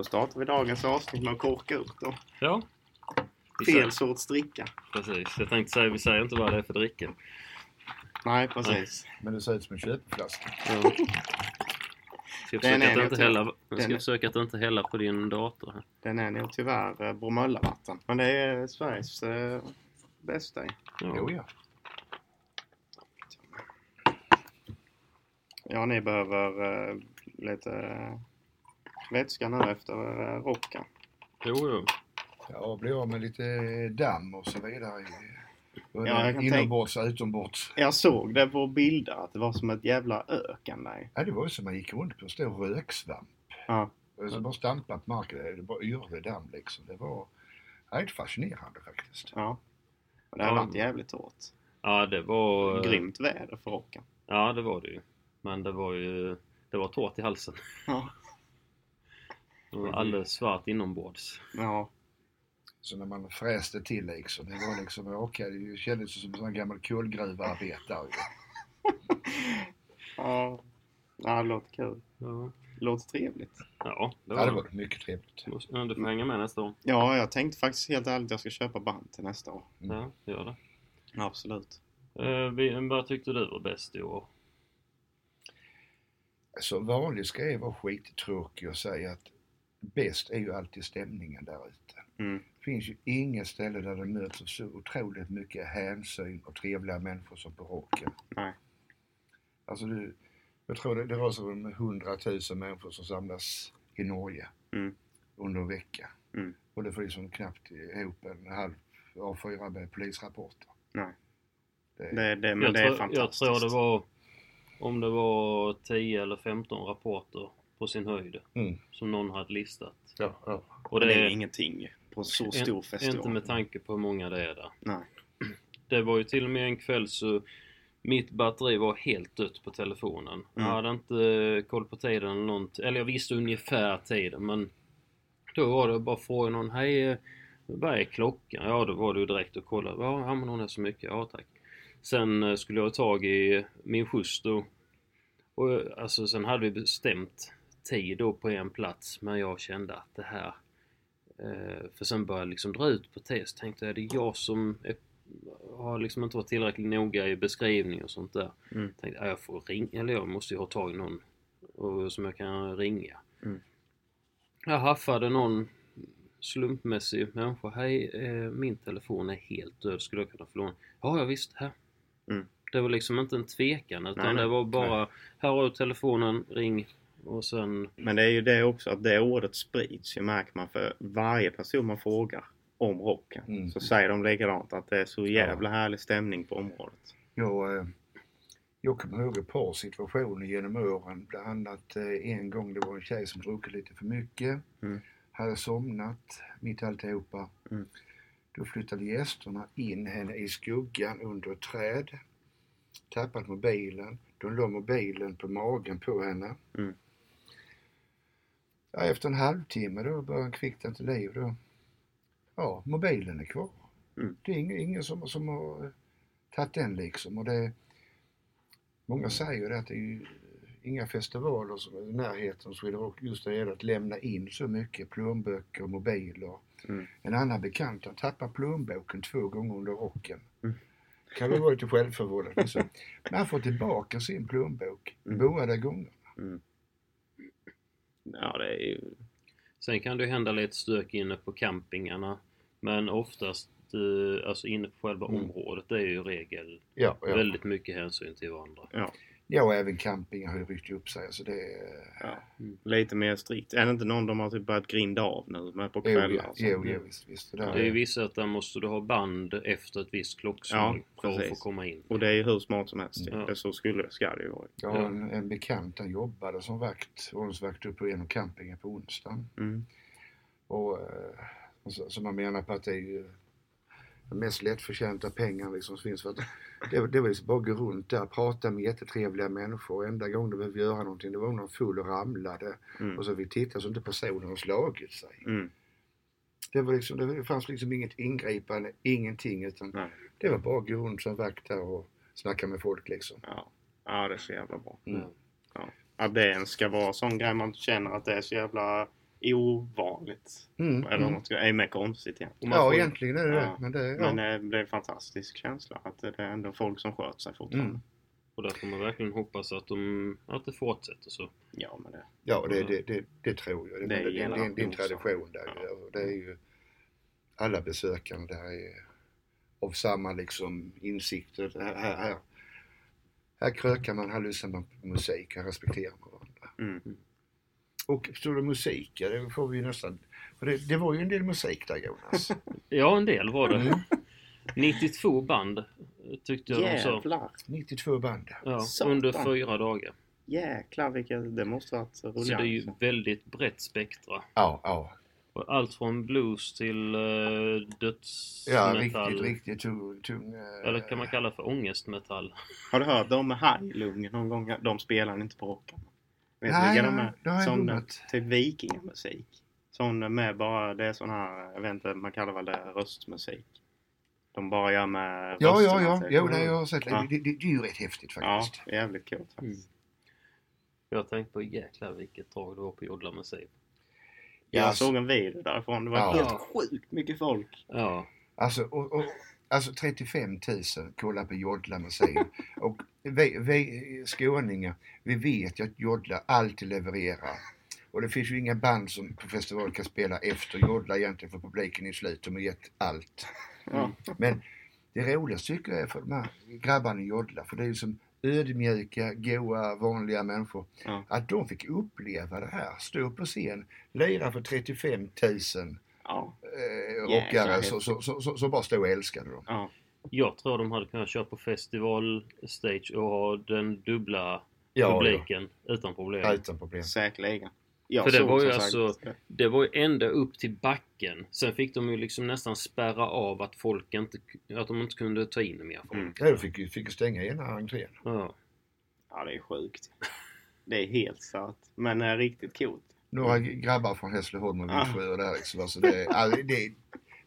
Då startar vi dagens avsnitt med att korka upp då. Ja. Fel sorts dricka. Precis. Jag tänkte säga, vi säger inte vad det är för dricka. Nej, precis. Men det ser ut som en köpflaska. Ja. Ska Den är inte hälla, jag ska den försöka att inte hälla på din dator. här. Den är nog tyvärr eh, Bromöllavatten. Men det är Sveriges eh, bästa i. Ja. Jo, ja. Ja, ni behöver eh, lite eh, vätska nu efter eh, rocken. Jo, jo. Ja, blir av med lite damm och så vidare. Både Ja, jag kan Inombords och utombords. Jag såg det på bilder att det var som ett jävla öken där. Ja, det var ju som man gick runt på en stor röksvamp. Ja. Och så bara stampa på marken. Det bara yrde damm liksom. Det var rätt fascinerande faktiskt. ja. Och det har Ja. varit jävligt hårt. Ja, det var... Grymt väder för rocken. Ja, det var det ju. Men det var ju... Det var torrt i halsen. Ja. Det var alldeles svart inombords. Ja. Så när man fräste till liksom. Det var liksom, okej, det kändes som en gammal kolgruvearbetare. Ja. Ja, det låter kul. Ja, Det låter trevligt. ja det Ja, det var var mycket trevligt. Ja, du får hänga med nästa år. Ja, jag tänkte faktiskt helt ärligt att jag ska köpa band till nästa år. Ja, gör det. Absolut. Eh, vi, vad tyckte du var bäst i år? Som vanligt ska jag vara skittråkig och säga att bäst är ju alltid stämningen där ute. Mm. Det finns ju inget ställe där det möts av så otroligt mycket hänsyn och trevliga människor som på Rocken. Nej. Alltså du, jag tror det, det rör sig om 100 000 människor som samlas i Norge Mm. under en vecka. Mm. Och det får liksom knappt ihop en halv A4 med polisrapporter. Nej. Det, Det, det, men jag, det är tror, jag fantastiskt. tror det var... Om det var 10 eller 15 rapporter på sin höjd. Mm. Som någon hade listat. ja, ja. Och det, det är är ingenting på så en- stor festival. inte med tanke på hur många det är där. Nej. Det var ju till och med en kväll så mitt batteri var helt dött på telefonen. Jag Mm. hade inte koll på tiden eller någonting. Eller jag visste ungefär tiden men då var det bara fråga någon Hej, eh, vad är klockan? Ja, då var det ju direkt att kolla. Ja, men hon är så mycket. Ja, tack. Sen eh, skulle jag ha tag i min skjuts då. Och eh, alltså sen hade vi bestämt tid då på en plats men jag kände att det här eh, för sen började jag liksom dra ut på test. Tänkte jag, det är jag som är, har liksom inte varit tillräckligt noga i beskrivning och sånt där. Mm. Tänkte, ja, jag får ringa, eller jag måste ju ha tag i någon och, som jag kan ringa. Mm. Jag haffade någon slumpmässig människa. Hej, eh, min telefon är helt död. Skulle jag kunna få låna? Ja, jag visst. Här. Mm. Det var liksom inte en tvekan utan Nej, nej. det var bara här har du telefonen, ring och sen Men det är ju det också att det ordet sprids ju märker man för varje person man frågar om rocken. Mm. Så säger de likadant att det är så jävla härlig stämning på området. Jag, eh, jag kommer ihåg ett par situationer genom åren. Bland annat eh, en gång det var en tjej som druckit lite för mycket. Mm. Hade somnat mitt i alltihopa. Mm. Då flyttade gästerna in henne i skuggan under ett träd. Tappat mobilen. De la mobilen på magen på henne. Mm. Ja, efter en halvtimme då började hon kvickna till liv då. Ja, mobilen är kvar. Mm. Det är ingen, ingen som, som har eh, tagit den liksom. Och det, många säger det att det är ju inga festivaler som är i närheten som Sweden Rock just det är att lämna in så mycket plånböcker och mobiler. Mm. En annan bekant han tappade plånboken två gånger under rocken. Mm. Kan väl vara lite självförvållat. liksom. Men han får tillbaka sin plånbok Mm. båda gångerna. Mm. Ja, det är ju... Sen kan det hända lite stök inne på campingarna. Men oftast, eh, alltså inne på själva Mm. området, det är ju i regel Ja, ja. väldigt mycket hänsyn till varandra. Ja, ja och även campingar har ju ryckt upp sig. Så det är, ja. Lite mer strikt. Är det inte någon de har typ börjat grinda av nu med på jo, kvällar sånt? jo, jo, visst, visst. Det där Det är ju vissa att där måste du ha band efter ett visst klockslag Ja, för att få komma in. Och det är ju hur smart som helst. Ja. Det så skulle, ska det ju vara. jag har en, en bekant, han jobbade som vakt, ordningsvakt uppe på en campingen på onsdagen. Mm. Och, eh, och så, så man menar på att det är ju de mest lättförtjänta pengarna liksom som finns. För att det, det var liksom bara att gå runt där, prata med jättetrevliga människor. Och enda gången du behövde göra någonting, det var om någon full och ramlade. Mm. Och så vi tittade så inte personen har slagit sig. Mm. Det, var liksom, det fanns liksom inget ingripande, ingenting. Utan Nej. det var bara att gå runt som vakt där och snacka med folk liksom. Ja. ja, det är så jävla bra. Mm. Att det ens ska vara sån grej man känner att det är så jävla ovanligt. Mm, Eller mm. ska, är mer konstigt igen. Och man Ja, får- egentligen är det Ja. det. Men det, ja. Men eh, det är en fantastisk känsla att det är ändå folk som sköter sig fortfarande. Mm. Och där får man verkligen hoppas att, de, att det fortsätter så. Ja, men det. Ja, det, det, det, det tror jag. Det, Det det, det, det, är en- det är en gäller tradition där. Ja. Och Det är ju alla besökande där är av samma liksom insikter. Här, här, här, här krökar man, här lyssnar man på musik, här respekterar man varandra. Mm. Och förstår du musik, ja, det får vi ju nästan... För det, det var ju en del musik där Jonas. Ja, en del var det. Mm. 92 band tyckte jag de. Jävlar! 92 band. Ja, Satan. under fyra dagar. Jäklar vilket... Det måste varit Så ruljant. det är ju väldigt brett spektra. Ja, ja. Och Allt från blues till uh, Ja, dödsmetall. riktigt, riktigt tung... tung eh, Eller kan man kalla för ångestmetall. Har du hört dem med Hajlung någon gång? De spelar inte på rocken. Vet Nej, du vilka de det är? det har Sån typ vikingamusik. Sån med bara, det är sån här, jag vet inte, man kallar väl det röstmusik. De bara gör med Ja, rösterna, ja, ja. typ. Jo, det har jag sett. Ja. Det, det, det är ju rätt häftigt Ja, faktiskt. jävligt coolt faktiskt. Jag tänkte på jäklar vilket drag det var på Jodla Museum. Jag Ja, såg en video därifrån. Det var Ja. helt sjukt mycket folk. Ja, Alltså, och, och, alltså 35 000 kollar på Jodla museum. och vi, vi skåningar, vi vet ju att Jodla alltid levererar. Och det finns ju inga band som på festival kan spela efter Jodla egentligen för publiken är slut. De har gett allt. Ja. Men det roligaste tycker jag är för de här grabbarna i Jodla, för det är ju som ödmjuka, goa, vanliga människor. Ja. Att de fick uppleva det här. Stå på scen, lira för 35 000 Ja. eh, rockare så, så, så, så, så bara stå och älskade dem. ja. jag tror de hade kunnat köra på festival stage och ha den dubbla Ja, publiken utan problem. ja, utan problem. Säkerligen. Jag För det var ju som alltså- sagt- Det var ju ända upp till backen. Sen fick de ju liksom nästan spärra av att folk inte, att de inte kunde ta in mer folk. Mm. Ja, de fick ju fick stänga ena entrén. Ja. Ja, det är sjukt. Det är helt stört. Men eh, riktigt coolt. Några Mm. grabbar från Hässleholm och Ah. Vittsjö och där liksom. Alltså det, ja, det, det,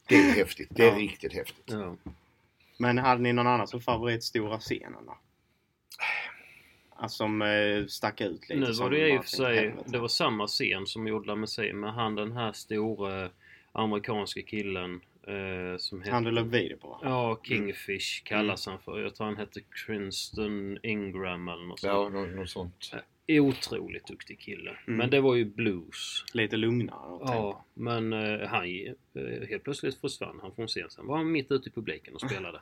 det är häftigt. Det är Ja. riktigt häftigt. ja. Men hade ni någon annan som favorit stora scenen då? Alltså som eh, stack ut lite? Nu var det ju i och för sig, det var samma scen som Museum med han den här stora amerikanska killen eh, som hette... Han du la video på? Ja, Kingfish kallas han för. Jag tror han hette Cranston Ingram eller något Ja, sånt. något, något sånt. Otroligt duktig kille. Mm. Men det var ju blues. Lite lugnare. Ja, men eh, han eh, helt plötsligt försvann han från scenen. Sen var han mitt ute i publiken och spelade.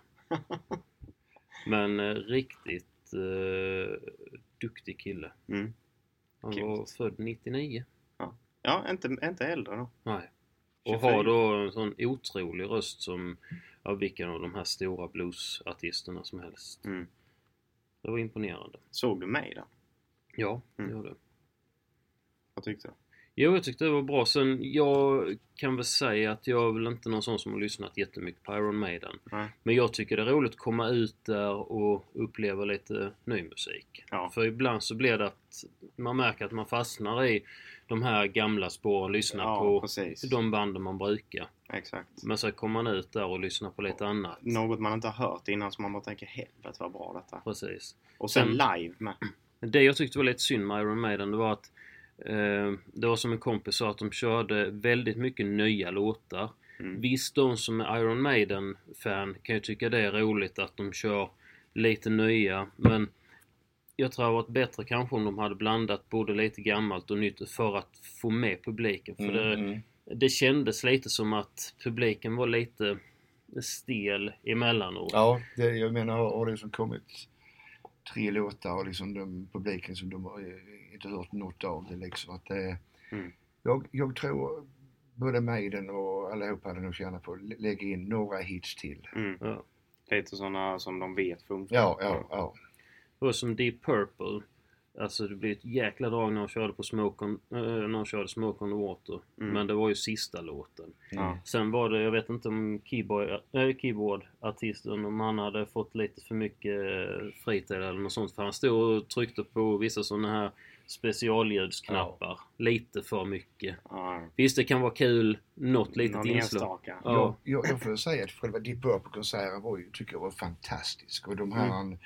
men eh, riktigt eh, duktig kille. Mm. Han Coolt. var född 99. Ja, inte, inte äldre då. Nej. Och 24. har då en sån otrolig röst som av vilken av de här stora bluesartisterna som helst. Mm. Det var imponerande. Såg du mig då? Ja, det Mm. gjorde det. Vad tyckte du? Jo, jag tyckte det var bra. Sen, jag kan väl säga att jag är väl inte någon sån som har lyssnat jättemycket på Iron Maiden. Nej. Men jag tycker det är roligt att komma ut där och uppleva lite ny musik. Ja. För ibland så blir det att man märker att man fastnar i de här gamla spåren och lyssnar Ja, på precis. de banden man brukar. Exakt. Men så kommer man ut där och lyssnar på lite annat. Något man inte har hört innan som man bara tänker helvete vad bra detta. Precis. Och sen Sen- live med. Det jag tyckte var lite synd med Iron Maiden det var att eh, det var som en kompis sa att de körde väldigt mycket nya låtar. Mm. Visst, de som är Iron Maiden-fan kan ju tycka det är roligt att de kör lite nya, men jag tror det hade varit bättre kanske om de hade blandat både lite gammalt och nytt för att få med publiken. För det, Mm, mm. det kändes lite som att publiken var lite stel emellanåt. Ja, det, jag menar har det som kommit tre låtar och liksom den publiken som de har eh, inte hört något av det liksom. Att det, Mm. jag, jag tror både Maiden och allihopa hade nog tjänat på att lä- lägga in några hits till. Mm. Ja. Lite sådana som de vet funkar. Ja, ja, ja. Det var som Deep Purple. Alltså det blev ett jäkla drag när de körde på Smoke on, äh, när de körde Smoke on the Water. Mm. Men det var ju sista låten. Ja. Sen var det, jag vet inte om keyboard, äh, keyboardartisten om han hade fått lite för mycket eh, fritid eller något sånt. För han stod och tryckte på vissa sådana här specialljudsknappar. Lite för mycket. Ja. Visst det kan vara kul, något litet Någon inslag. Ja. Jag, jag, jag får säga att själva Deep Purple-konserten var ju, tycker jag var fantastisk. Och de här,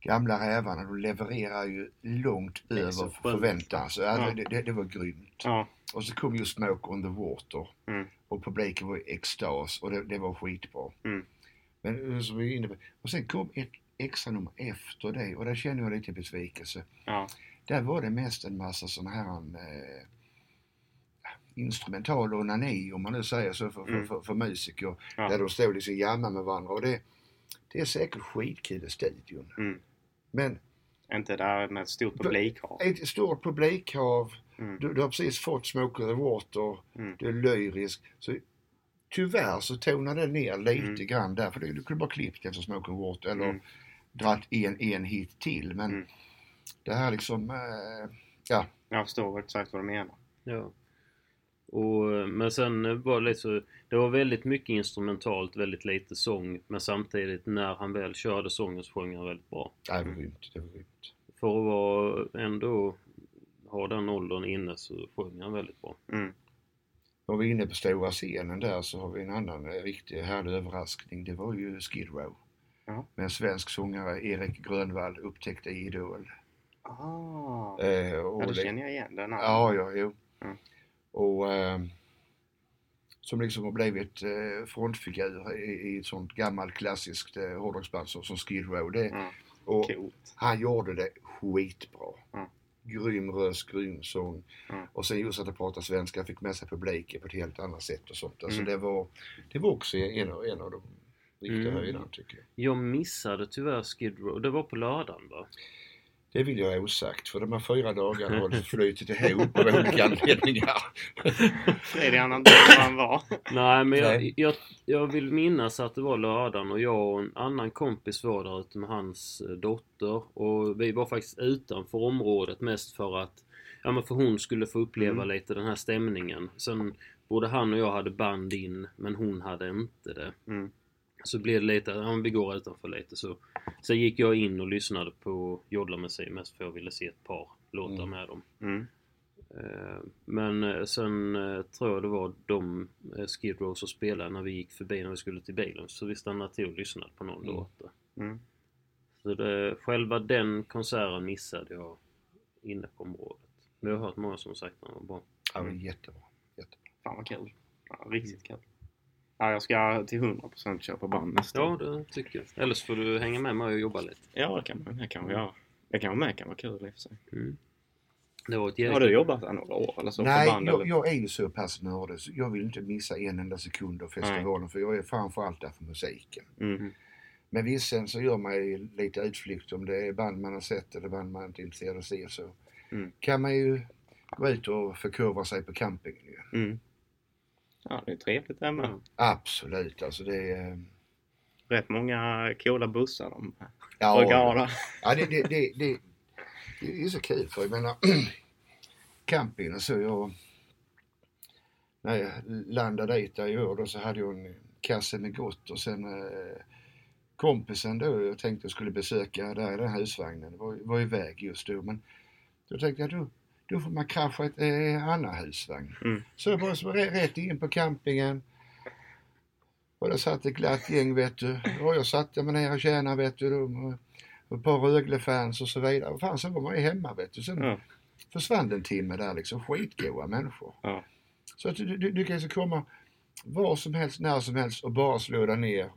gamla rävarna, de levererar ju långt över förväntan. Så, alltså, Ja. det, det, det var grymt. Ja. Och så kom ju Smoke on the Water. Mm. Och publiken var i extas och det, det var skitbra. Mm. Men eh, som vi inne på. Och sen kom ett extra nummer efter det och där känner jag lite besvikelse. Ja. Där var det mest en massa sådana här eh, instrumental onani om man nu säger så för, Mm. för, för, för musiker. Ja. Där de står liksom jammar med varandra och det, det är säkert skitkul i studion. Mm. Men Inte där med ett stort publikhav. ett stort publikhav, Mm. du, du har precis fått Smoke the Water, Mm. du är lyrisk. Så tyvärr så tonar det ner lite Mm. grann där för du kunde bara klippt efter Smoke the Water eller Mm. dratt en, en hit till. Men Mm. det här liksom, eh, ja. Jag förstår exakt vad du menar. Ja. Och, men sen var det lite så, det var väldigt mycket instrumentalt, väldigt lite sång. Men samtidigt när han väl körde sången så sjöng han väldigt bra. Det var grymt. Det var grymt. För att vara ändå ha den åldern inne så sjöng han väldigt bra. Mm. Var vi inne på stora scenen där så har vi en annan eh, riktig härlig överraskning. Det var ju Skid Row. Ja. Med en svensk sångare, Erik Grönvall, upptäckte Idol. Ah. Eh, och Ja, då det- känner jag igen den. här. Ja, ja, jo. Mm. Och eh, som liksom har blivit eh, frontfigur i, i ett sånt gammalt klassiskt eh, hårdrocksband som, som Skid Row. Det, Ja. och Coolt. han gjorde det skitbra. Mm. Grym röst, grym sång. Mm. Och sen just att han pratade svenska fick med sig publiken på ett helt annat sätt och sånt. Alltså Mm. det, var, det var också en av, en av de riktiga Mm. höjderna tycker jag. Jag missade tyvärr Skid Row. Det var på lördagen va? Det vill jag ha osagt för de här fyra dagarna har det flutit ihop av olika anledningar. Fredrik han inte var han var. Nej men jag, Nej. jag, jag vill minnas att det var lördagen och jag och en annan kompis var där ute med hans eh, dotter. Och vi var faktiskt utanför området mest för att Ja men för hon skulle få uppleva Mm. lite den här stämningen. Sen både han och jag hade band in men hon hade inte det. Mm. Så blev det lite, ja men vi går utanför lite så. Sen gick jag in och lyssnade på Jodla med sig mest för jag ville se ett par låtar Mm. med dem. Mm. Eh, Men eh, sen eh, tror jag det var de Skid Row som spelade när vi gick förbi när vi skulle till bilen. Så vi stannade till och lyssnade på någon Mm. låt. Mm. Så det, själva den konserten missade jag inne på området. Men jag har hört många som sagt att den var bra. Ja, var jättebra. jättebra. Fan vad kul. Ja, riktigt kul. Ja, jag ska till 100% köpa band nästa Ja, det tycker jag. Eller så får du hänga med mig och jobba lite. Ja, det kan man, det kan man göra. Det kan vara med, kan vara kul i och för sig. Mm. Det var ett Har du jobbat där några år eller så? på Nej, band, jag, eller? jag är ju så pass nördig så jag vill inte missa en enda sekund av festivalen för jag är framförallt där för musiken. Mm. Men visst sen så gör man ju lite utflykt om det är band man har sett eller band man inte är intresserad av att se så Mm. kan man ju gå ut och förkovra sig på campingen ju. Mm. Ja, det är trevligt det med. Absolut, alltså det är... Rätt många coola bussar de Ja, brukar ha där. Ja, det, det, det, det, det är så kul för jag menar camping och så jag när jag landade dit där i år då så hade jag en kasse med gott och sen eh, kompisen då jag tänkte jag skulle besöka där i den husvagnen var, var iväg just då men då tänkte jag då, då får man krascha ett eh, annan husvagn. Mm. Så jag bara rätt in på campingen och där satt ett glatt gäng vet du och jag satte mig ner och tjänade vet du. De, och ett par Rögle-fans och så vidare. Och Fan, sen var man ju hemma vet du. Sen Ja. försvann en timme där liksom. Skitgoa människor. Ja. Så att du, du, du kan ju så komma var som helst, när som helst och bara slå dig ner,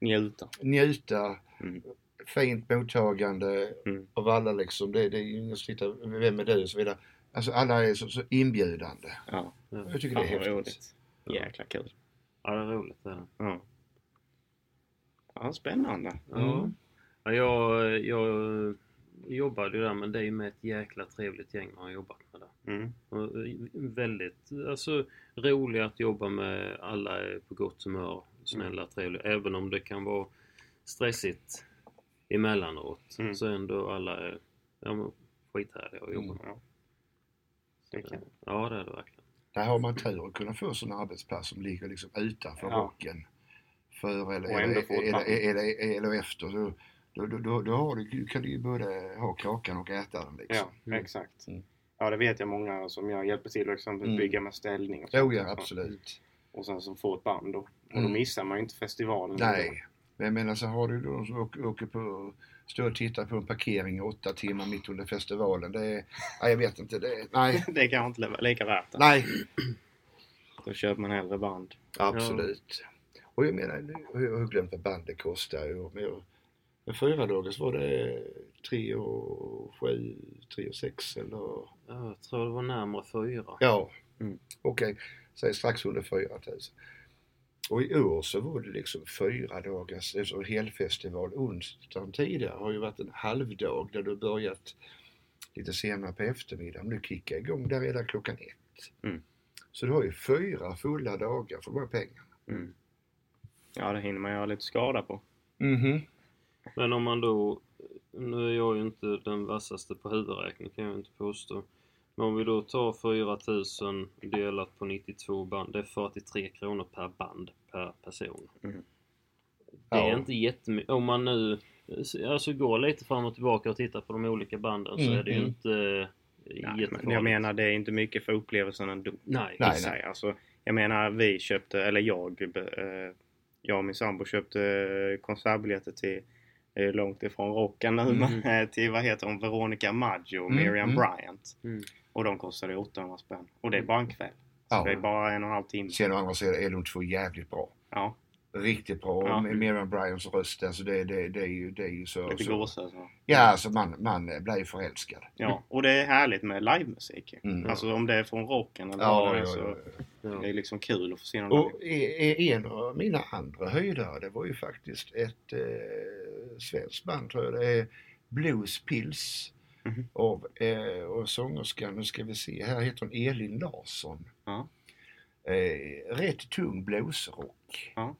Njuta. njuta, Mm. Fint mottagande Mm. av alla liksom. Det, det är ju ingen som tittar, vem är du och så vidare. Alltså alla är så, så inbjudande. Ja. Jag tycker det är häftigt. roligt. Jäkla kul. Ja, det är roligt det är. Ja. Ja, spännande. Ja. Mm. Ja, jag, jag jobbade ju där men det är ju med ett jäkla trevligt gäng man har jobbat med där. Mm. Och väldigt alltså, roliga att jobba med. Alla är på gott humör, snälla, trevliga. Även om det kan vara stressigt emellanåt Mm. så ändå alla är ja, men, skithärliga att jobba Mm. med. Ja. Det är kul. Ja, det är det verkligen. Där har man tur att kunna få sådana arbetsplats som ligger liksom utanför Ja. rocken. För eller, Och eller, eller, eller, eller, efter. Då, då, då, då, då har du, kan du ju både ha kakan och äta den liksom. Ja, Mm. exakt. Mm. Ja, det vet jag många som jag hjälper till att exempel Mm. bygga med ställning och Jo sånt. ja, absolut. Och sen så få ett band då. Och då Mm. missar man ju inte festivalen. Nej. Men jag menar så har du de som åker, åker på stå och titta på en parkering i åtta timmar mitt under festivalen. Det är, nej, jag vet inte. Det, nej, Det kan inte vara lika värt det. nej, Då köper man hellre band. absolut. Och jag menar, nu har jag glömt vad bandet kostar. ju, Men jag, med fyra dagars var det 3 och 7, 3 och 6 eller? Ja, Jag tror det var närmare fyra. Ja, Mm. okej. Säg strax under 4 000. Och i år så var det liksom fyra dagars alltså helfestival. Onsdagen tidigare har ju varit en halvdag där du börjat lite senare på eftermiddagen. Nu kickar igång där redan klockan ett. Mm. Så du har ju fyra fulla dagar för de här pengarna. Mm. Ja, det hinner man göra lite skada på. Mhm. Men om man då, nu är jag ju inte den vassaste på huvudräkning kan jag inte påstå. Men om vi då tar 4000 delat på 92 band, det är 43 kronor per band per person. Mm. Det är Ja. inte jättemycket. Om man nu alltså går lite fram och tillbaka och tittar på de olika banden så Mm, är det ju mm. inte Nej, jättefarligt. men jag menar, det är inte mycket för upplevelsen ändå. Nej. Nej, sig. Alltså, jag menar, vi köpte, eller jag, eh, jag och min sambo köpte eh, konsertbiljetter till eh, långt ifrån rocken nu, Mm. eh, till vad heter hon, Veronica Maggio och Mm, Miriam mm. Bryant. Mm. Och de kostade 800 spänn. Och det är bara en kväll. Så Ja. det är bara en och en halv timme. Sen å andra sidan är de två jävligt bra. Ja, Riktigt bra. Ja. Med Miriam Bryans röst, alltså det, det, det, är ju, det är ju så... lite så. gåshud. så. Ja, alltså man, man blir ju förälskad. Ja, och det är härligt med livemusik. Mm. Alltså om det är från rocken eller Ja, vad det är så. Ja. det är liksom kul att få se någon Och live. e- e- en av mina andra höjdare, det var ju faktiskt ett eh, svenskt band tror jag det är, Blues Pills. Mhm. Av, eh, och sångerskan, nu ska vi se, här heter hon Elin Larsson. Ja. Eh, rätt tung bluesrock. Ja.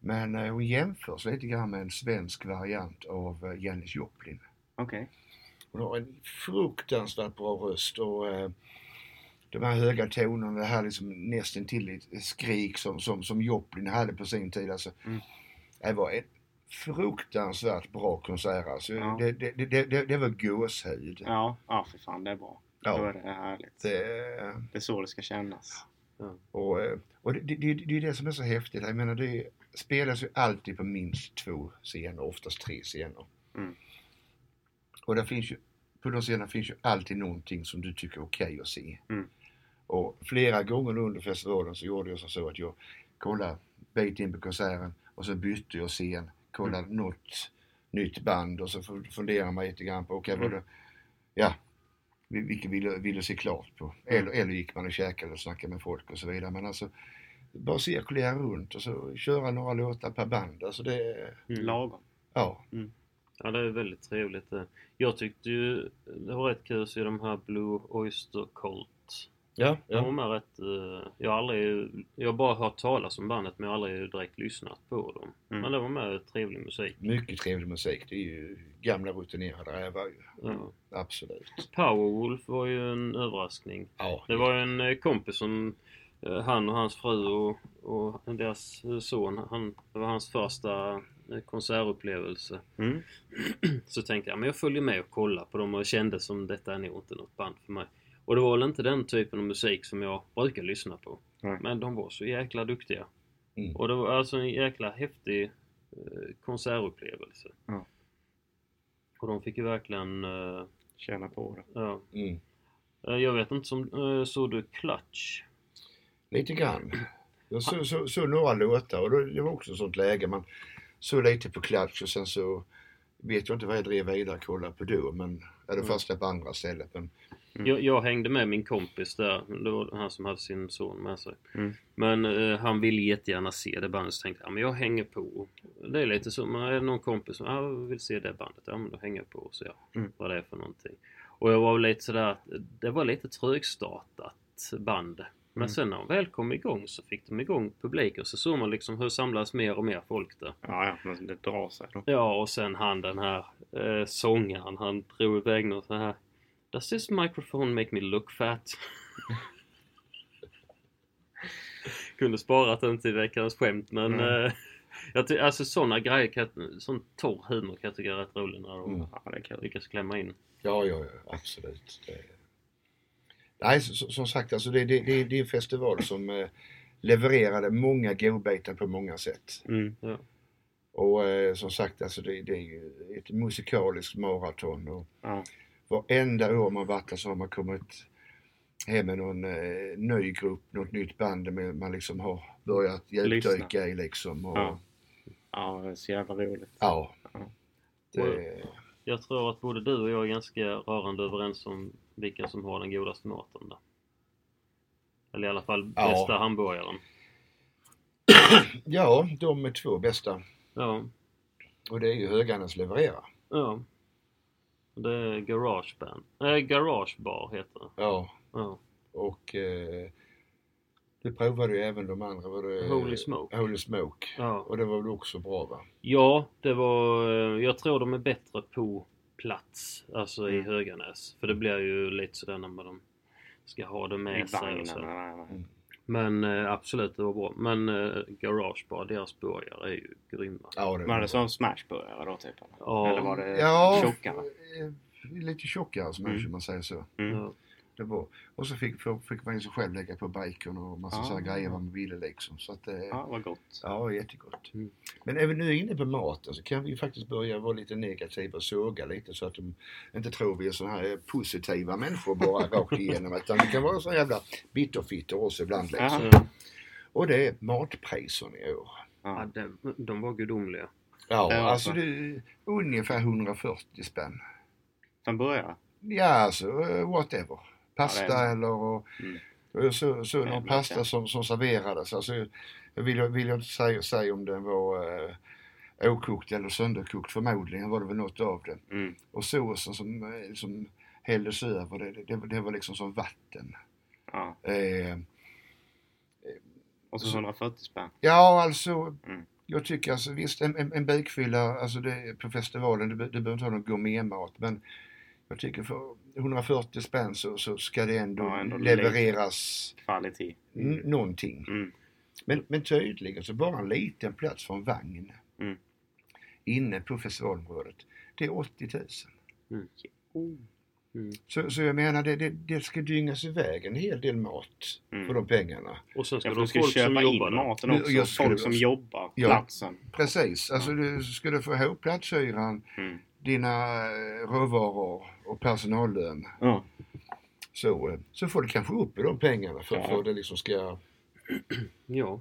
Men eh, hon jämförs lite grann med en svensk variant av eh, Janis Joplin. Okej. Hon har en fruktansvärt bra röst och eh, de här höga tonerna, det här liksom nästan till ett skrik som, som, som Joplin hade på sin tid. Alltså, Mm. Det var en fruktansvärt bra konsert alltså. Ja. Det, det, det, det, det var gåshud. Ja, ja för fan det är bra. Ja. Då är det härligt. Det, Det är så det ska kännas. och eh, och det, det, det, det är det som är så häftigt. Jag menar det spelas ju alltid på minst två scener, oftast tre scener. Mm. Och det finns ju, på de scenerna finns ju alltid någonting som du tycker är okej att se. Mm. Och flera gånger under festivalen så gjorde jag så att jag kollade bit in på konserten och så bytte jag scen, kollade något nytt band och så funderade man lite grann på, okej vad Mm. det, ja, vil- vilket ville, ville se klart på. Mm. Eller, eller gick man och käkade och snackade med folk och så vidare. Men alltså, bara cirkulera runt och så köra några låtar per band. Alltså det, Mm. Lagom. ja. Ja, det är väldigt trevligt. Jag tyckte ju det var rätt kul att se de här Blue Oyster Cult. Ja, De är rätt, eh, jag har aldrig, jag har bara hört talas om bandet men jag har aldrig direkt lyssnat på dem. Mm. Men det var med trevlig musik. Mycket trevlig musik. Det är ju gamla rutinerade rävar ju. Ja. Absolut. Powerwolf var ju en överraskning. Ja. Det var ju en eh, kompis som eh, han och hans fru och, och deras son, han, det var hans första konsertupplevelse. Mm. Så tänkte jag, men jag följer med och kollar på dem och kände som detta är nog inte något band för mig. Och det var väl inte den typen av musik som jag brukar lyssna på. Nej. Men de var så jäkla duktiga. Mm. Och det var alltså en jäkla häftig eh, konsertupplevelse. Ja. Och de fick ju verkligen, eh, Känna på det. ja. Mm. Eh, Jag vet inte, som, eh, såg du Clutch? Lite grann. Jag såg så, så några låtar och det var också sånt läge. Man såg lite på Clutch och sen så vet jag inte vad jag drev vidare och kollade på då. Men, eller Mm. först på andra stället. Men, Mm. Jag, jag hängde med min kompis där, det var han som hade sin son med sig. Mm. Men eh, han ville jättegärna se det bandet så tänkte jag, ja, men jag hänger på. Det är lite så, men är någon kompis som ah, vill se det bandet, ja men då hänger jag på och ser Mm. vad det är för någonting. Och jag var lite sådär, det var lite trögstartat band. Men Mm. sen när de väl kom igång så fick de igång publik och så såg man liksom hur samlas mer och mer folk där. Ja, ja, men det drar sig då. Ja, och sen han den här eh, sångaren, han drog iväg något så här. Does this microphone make me look fat? Kunde sparat den till veckans skämt men Mm. eh, jag alltså sådana grejer, kan, sån torr humor kan jag tycka är rätt rolig när de Mm. Ja, det kul. lyckas klämma in. ja, ja, ja, absolut. Det, nej, så- som sagt, alltså det, det, det, det är en festival som eh, levererade många godbitar på många sätt. Mm. Ja. Och eh, som sagt alltså det, det är ju ett musikaliskt maraton och Ja. Varenda år man varit där så har man kommit hem med någon eh, ny grupp, något nytt band med, man liksom har börjat djupdyka i liksom. Och, Ja. Ja, det är så jävla roligt. ja. Ja. Det, Jag tror att både du och jag är ganska rörande överens om vilka som har den godaste maten där. Eller i alla fall Ja. bästa hamburgaren. ja, de är två bästa. Ja, Och det är ju Höganäs leverera. ja. Det är Garage Band. Nej, Garage Bar heter det. Ja, Ja. och eh, du provade ju även de andra. Var det, Holy Smoke. Holy Smoke. Ja. Och det var väl också bra va? ja, det var... eh, Jag tror de är bättre på plats. Alltså i Mm. Höganäs. För det blir ju lite sådär när man ska ha det I med sig och vagnen. Men eh, absolut, det var bra. Men eh, Garage Bar, deras burgare är ju grymma. Ja, det Var det som smashburgare då typ? Ja. Eller var det Ja, tjockare? eh, lite tjockare som Mm. mm. man säger så. Mm. Ja. Det var. Och så fick, fick man ju sig själv lägga på bacon och massa Ah. sådana grejer man ville liksom. Så att, eh, Ja, vad gott. Ja, jättegott. Mm. Men vi nu inne på maten så kan vi ju faktiskt börja vara lite negativa och såga lite så att de inte tror vi är sådana här positiva människor bara rakt igenom. Utan vi kan vara så jävla bitterfitter också ibland liksom. Jaha. Och det är matpriserna i år. Ja, Ja. det, de var gudomliga. Ja, Ja, alltså så. det är ungefär 140 spänn. Från början? Ja, alltså eh, whatever. Pasta Ja, är- eller och, Mm. så, så någon pasta som, som serverades. Alltså, jag vill, vill jag inte säga, säga om den var eh, okokt eller sönderkokt. Förmodligen var det väl något av det. Mm. Och såsen som, eh, som hälldes över, det, det, det var liksom som vatten. Ja. Eh, Och så 140 spänn. ja, alltså. Mm. Jag tycker alltså visst en, en, en bukfylla alltså det, på festivalen, du behöver inte ha någon gourmetmat men jag tycker för 140 spänn så, så ska det ändå, Ja, ändå levereras Kvalitet. n- någonting. Mm. Men, men tydligen så bara en liten plats för en vagn Mm. inne på festivalområdet. Det är 80 000. Mm. Mm. Så, så jag menar det, det, det ska dyngas iväg en hel del mat Mm. för de pengarna. Och sen ska Ja, du ska folk som köpa in maten också. jag skulle- Folk som jobbar Ja. platsen. Precis, alltså du ska du få ihop platshyran, Mm. Dina eh, råvaror och personallön Ja. så, eh, så får du kanske upp i de pengarna för, Ja. för det liksom ska... Ja.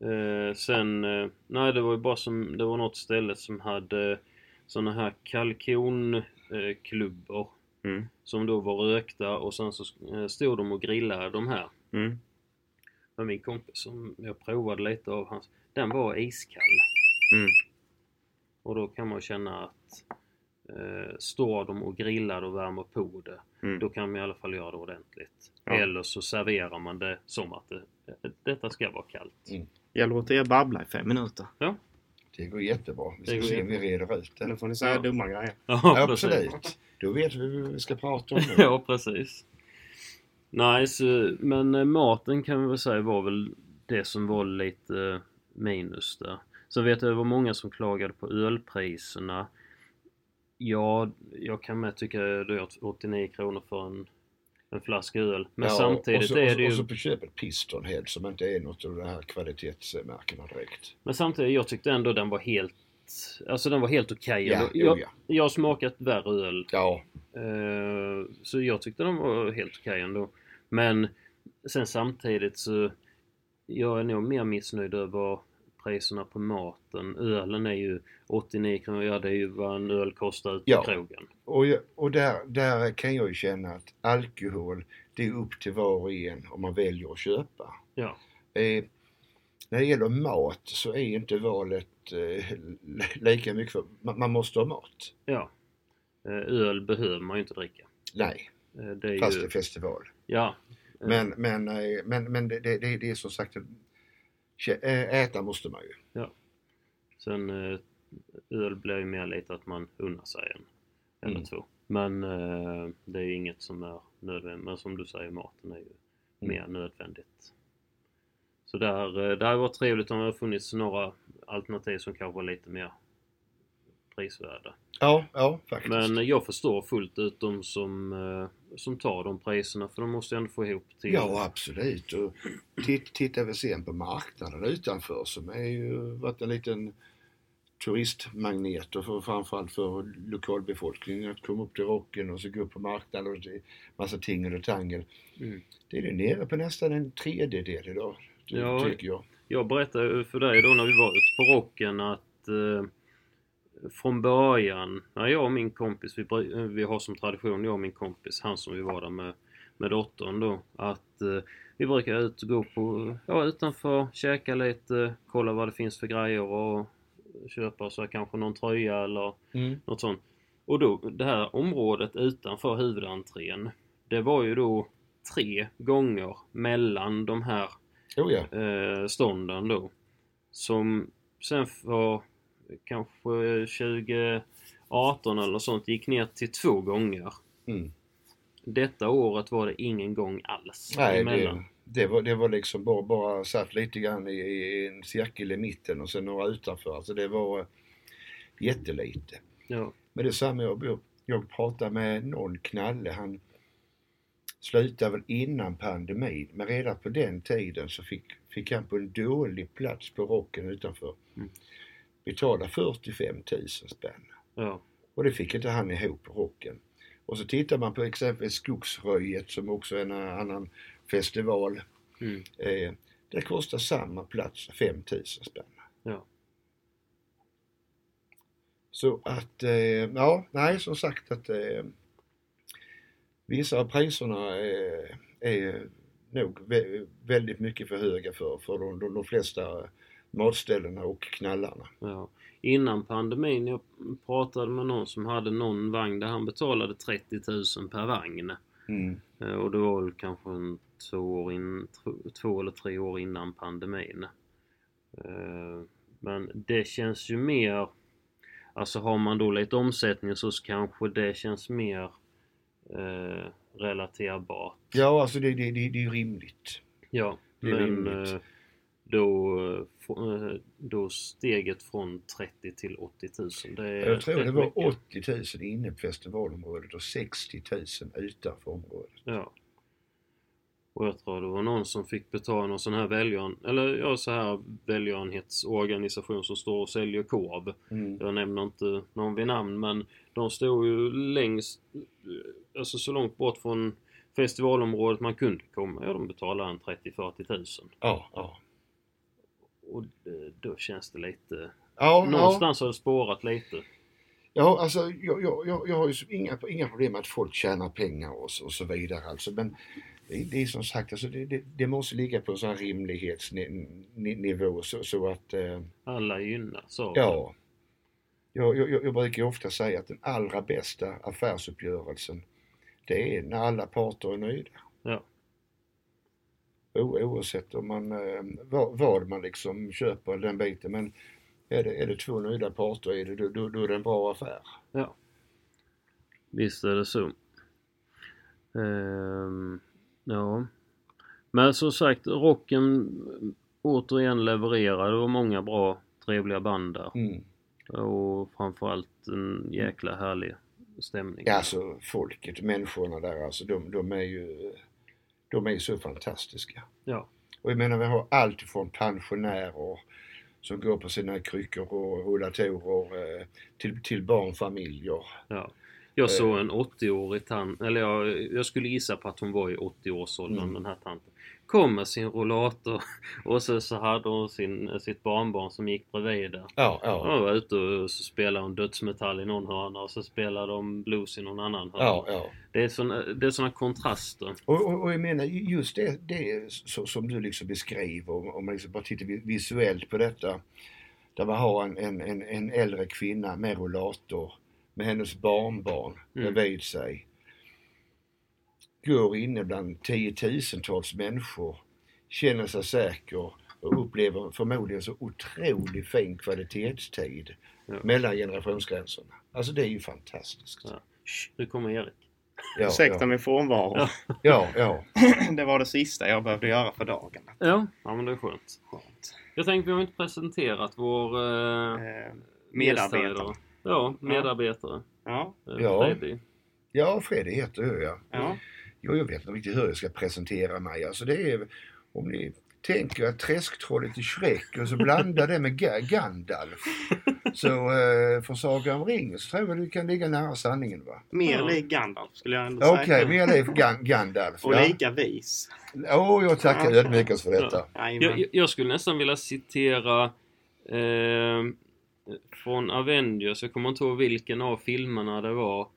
Eh, sen, eh, nej det var ju bara som, det var något ställe som hade såna här kalkonklubbor eh, klubbor Mm. som då var rökta och sen så eh, stod de och grillade de här. Mm. Men min kompis som jag provade lite av hans, den var iskall. Mm. Och då kan man känna att eh, står de och grillar och värmer på det, Mm. då kan man i alla fall göra det ordentligt. Ja. Eller så serverar man det som att det, detta ska vara kallt. Mm. Jag låter er babbla i fem minuter. Det går jättebra. Vi Det ska se om vi reder ut Nu det. får ni säga Ja. dumma grejer. Ja. Absolut. Då vet vi vad vi ska prata om nu. ja, precis. Nice, men eh, maten kan vi väl säga var väl det som var lite eh, minus där. Så vet jag det var många som klagade på ölpriserna. Ja, jag kan med tycka det är dyrt 89 kronor för en, en flaska öl. Men Ja, samtidigt så, är det ju... Och så på köpet Pistonhead som inte är något av de här kvalitetsmärkena direkt. Men samtidigt, jag tyckte ändå den var helt... Alltså den var helt okej. Ja, ändå. jo, jag, ja. jag har smakat värre öl. Ja, Eh, så jag tyckte den var helt okej ändå. Men sen samtidigt så jag är nog mer missnöjd över priserna på maten. Ölen är ju 89 kronor, ja det är ju vad en öl kostar ute Ja. på krogen. och, jag- och där, där kan jag ju känna att alkohol, det är upp till var och en om man väljer att köpa. Ja. Eh, när det gäller mat så är inte valet eh, lika mycket för, man, man måste ha mat. Ja. Eh, öl behöver man ju inte dricka. Nej, Eh, det är fast det ju... är festival. Ja. Men, men, eh, men, men det, det, det det är som sagt, äta måste man ju. Sen eh, öl blir ju mer lite att man unnar sig en eller Mm. två. Men eh, det är ju inget som är nödvändigt. Men som du säger, maten är ju Mm. mer nödvändigt. Så där, eh, hade varit trevligt om det funnits några alternativ som kanske var lite mer prisvärda. Ja, ja faktiskt. Men jag förstår fullt ut de som, eh, som tar de priserna för de måste ändå få ihop till... Ja, absolut. Och titt, tittar vi sen på marknaden utanför som är ju varit en liten turistmagneter för, framförallt för lokalbefolkningen att komma upp till rocken och så gå upp på marknaden och massa tingel och tangel. Mm. Det är nere på nästan en tredjedel idag, Ja. tycker jag. Jag berättade för dig då när vi var ute på rocken att eh, från början, när jag och min kompis, vi, eh, vi har som tradition, jag och min kompis, han som vi var där med, med dottern då, att eh, vi brukar ut och gå på, ja utanför, käka lite, kolla vad det finns för grejer och köpa så här, kanske någon tröja eller något sånt. Och då, det här området utanför huvudentrén, det var ju då tre gånger mellan de här Oh ja. eh, stånden då. Som sen för kanske 2018 eller sånt gick ner till två gånger. Mm. Detta året var det ingen gång alls Nej, emellan. det, det, var, det var liksom bara, bara satt lite grann i, i en cirkel i mitten och sen några utanför. Alltså det var eh, jättelite. Ja. Men det är samma, jag, jag pratade med någon knalle, han slutade väl innan pandemin, men redan på den tiden så fick, fick han på en dålig plats på rocken utanför Mm. Betala 45 000 spänn. Ja. Och det fick inte han ihop rocken. Och så tittar man på exempelvis Skogsröjet som också är en annan festival. Mm. Eh, det kostar samma plats 5 000 spänn. Ja. Så att, eh, ja, nej som sagt att eh, vissa av priserna eh, är nog vä- väldigt mycket för höga för, för de, de, de flesta matställena och knallarna. Ja. Innan pandemin, jag pratade med någon som hade någon vagn där han betalade 30 000 per vagn. Mm. Eh, Och det var väl kanske en två, år in, två eller tre år innan pandemin. Eh, Men det känns ju mer... Alltså har man då lite omsättning så kanske det känns mer eh, relaterbart. Ja, alltså det, det, det, det är rimligt. Ja, Det är men rimligt. eh, då, då steget från 30 till 80 000. Det Jag tror det var mycket. 80 000 inne på festivalområdet och 60 000 utanför området. Ja. Och jag tror det var någon som fick betala någon sån här välgören, eller ja så här välgörenhetsorganisation som står och säljer korv. Mm. Jag nämner inte någon vid namn men de stod ju längst, alltså så långt bort från festivalområdet man kunde komma. Ja de betalade en 30-40 tusen. Ja, ja. Och eh, då känns det lite, Ja, ja. någonstans har det spårat lite. Ja, alltså jag, jag, jag, har ju inga, inga problem med att folk tjänar pengar och så, och så vidare alltså. Men det, det är som sagt, alltså, det, det, det måste ligga på en sån rimlighetsnivå så, så att, eh, Alla gynnas av ja. Jag, jag, jag brukar ofta säga att den allra bästa affärsuppgörelsen det är när alla parter är nöjda. Oavsett om man, eh, vad, vad man liksom köper den biten. Men är det, är det två nöjda parter i det, då, då, då är det en bra affär. Ja. Visst är det så. Ehm, ja. Men som sagt, rocken återigen levererar. Det var många bra, trevliga band där. Mm. Och framförallt en jäkla härlig stämning. Ja, alltså folket, människorna där alltså, de, de är ju de är så fantastiska. Ja. Och jag menar vi har allt ifrån pensionärer som går på sina kryckor och rullatorer eh, till, till barnfamiljer. ja. Jag såg en 80-årig tant, eller jag, jag skulle gissa på att hon var i 80-årsåldern Mm. den här tanten. Kom med sin rollator och så, så hade hon sin, sitt barnbarn som gick bredvid där. Ja, ja. De var ute och så spelade hon dödsmetall i någon hörna och så spelade de blues i någon annan hörna. Ja, ja. Det är såna, det är såna kontraster. Och, och, och jag menar just det, det så, som du liksom beskriver, om man liksom bara tittar vi- visuellt på detta. Där man har en, en, en, en äldre kvinna med rollator med hennes barnbarn Mm. bredvid sig. Går inne bland tiotusentals människor, känner sig säker och upplever förmodligen så otroligt fin kvalitetstid Ja. mellan generationsgränserna. Alltså det är ju fantastiskt. Ja. Nu kommer Erik. Ja, Ursäkta ja, min frånvaro. Ja. ja, ja. det var det sista jag behövde göra för dagen. Ja, ja men det är skönt. Skönt. Jag tänkte vi har inte presenterat vår eh, Eh, medarbetare. Ja, medarbetare. Ja. Eh, Ja. Freddy. Ja, Freddy heter jag ja. Ja. Jag vet inte riktigt hur jag ska presentera mig. Alltså det är, om ni tänker att träsktrollet i Shrek och så blandar det med Ga- Gandalf. Så eh, för Sagan om ringen så tror jag du kan ligga nära sanningen va? Mer Ja. lik Gandalf skulle jag ändå Okej, säga. mer liv Gan- Gandalf. Och ja. lika vis. Åh, jag tackar Ja. ödmjukast för detta. Jag, jag- jag skulle nästan vilja citera eh, från Avengers, jag kommer inte ihåg vilken av filmerna det var.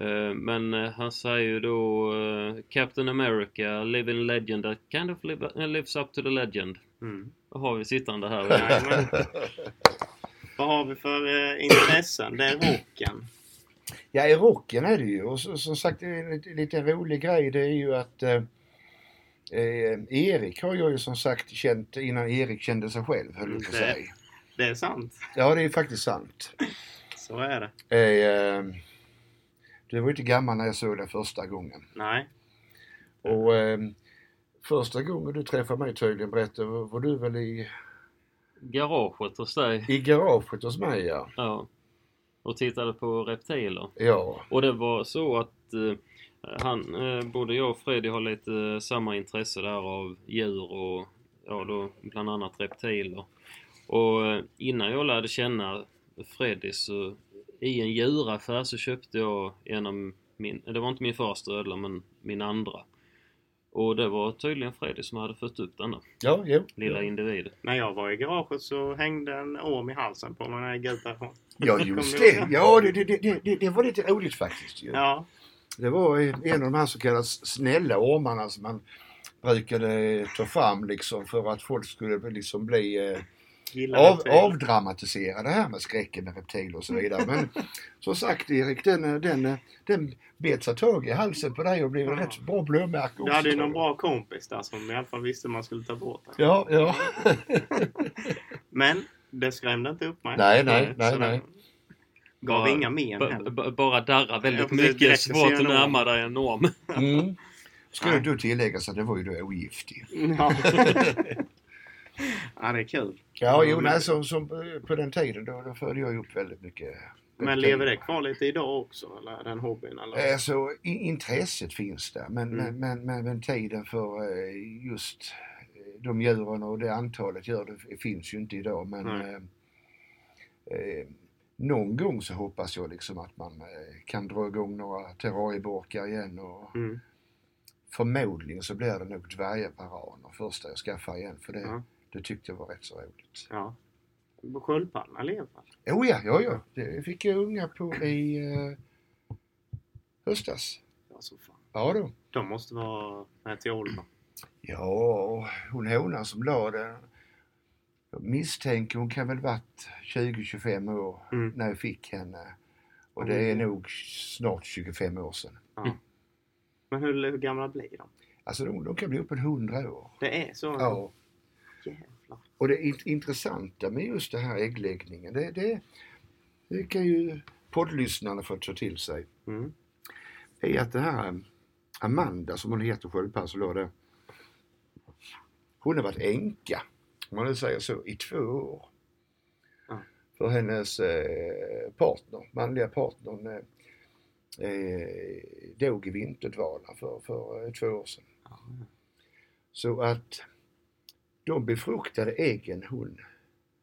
Eh, men eh, han säger ju då eh, Captain America, living legend that kind of live, lives up to the legend. Mm. Då har vi sittande här. Vad har vi för eh, intressen? Det är rocken. Ja, i rocken är det ju. Och så, som sagt, det är en lite, lite rolig grej det är ju att eh, Erik har jag ju som sagt känt innan Erik kände sig själv, höll jag på att Det- säga. Det är sant. Ja, det är faktiskt sant. Så är det. Eh, du var ju inte gammal när jag såg dig första gången. Nej. Och eh, första gången du träffade mig tydligen, berättade, var, du väl i, Garaget hos dig. i garaget hos mig ja. Ja. Och tittade på reptiler. Ja, Och det var så att eh, han, eh, både jag och Freddy har lite eh, samma intresse där av djur och ja, då bland annat reptiler. Och eh, innan jag lärde känna Freddy så i en djuraffär så köpte jag en av min, det var inte min första ödla men min andra. Och det var tydligen Freddy som hade fött upp denna ja, jo. lilla ja. individ. När jag var i garaget så hängde en orm i halsen på mig när jag gick ut därifrån. Ja, just det. Ja, det, det, det, det, var lite roligt faktiskt ju. Ja. Det var en av de här så kallade snälla ormarna som man brukade ta fram liksom för att folk skulle liksom bli eh, av, avdramatisera det här med skräcken med reptiler och så vidare. Men som sagt Erik, den, den, den bet sig tag i halsen på dig och blev en Ja. rätt så bra blåmärke också. Du hade ju någon bra kompis där som i alla fall visste man skulle ta bort den. Ja, ja. Men det skrämde inte upp mig. Nej, nej, Så nej, det nej. Gav Bara- inga men heller. bara darra väldigt Ja, mycket, svårt att närma dig en norm. Mm. Ska Nej. det då tilläggas att det var ju då ogift ju. Ja. ja, det är kul. Ja, jo, nej, som, som på den tiden då, då följde jag upp väldigt mycket. Men lever det kvar lite idag också? Eller den hobbyn? Eller? Alltså, intresset finns där men, Mm. men, men, men, tiden för eh, just eh, de djuren och det antalet djur det finns ju inte idag men eh, någon gång så hoppas jag liksom att man kan dra igång några terrarieburkar igen och Mm. förmodligen så blir det nog dvärgvaraner första jag skaffar igen för det, Ja. Det tyckte jag var rätt så roligt. Ja. Sköldpaddan lever. Oh ja, ja, ja. Det fick jag unga på i eh, höstas. Ja, så fan. Ja då. De måste vara med till ålder. Ja, hon honan som la den. Jag misstänker hon kan väl varit 20-25 år Mm. när jag fick henne. Och det är nog snart 25 år sedan. Men hur, hur gamla blir de? Alltså de, de kan bli upp en 100 år. Det är så? Ja. Jävlar. Och det int- intressanta med just det här äggläggningen, det, det, det kan ju poddlyssnarna få ta till sig. Mm. är att det här um, Amanda som hon heter där. Hon har varit änka, om man nu säger så, i två år. Ja. För hennes eh, partner, manliga partnern, eh, eh, dog i vinterdvala för, för eh, två år sedan. Ja. Så att de befruktade äggen hon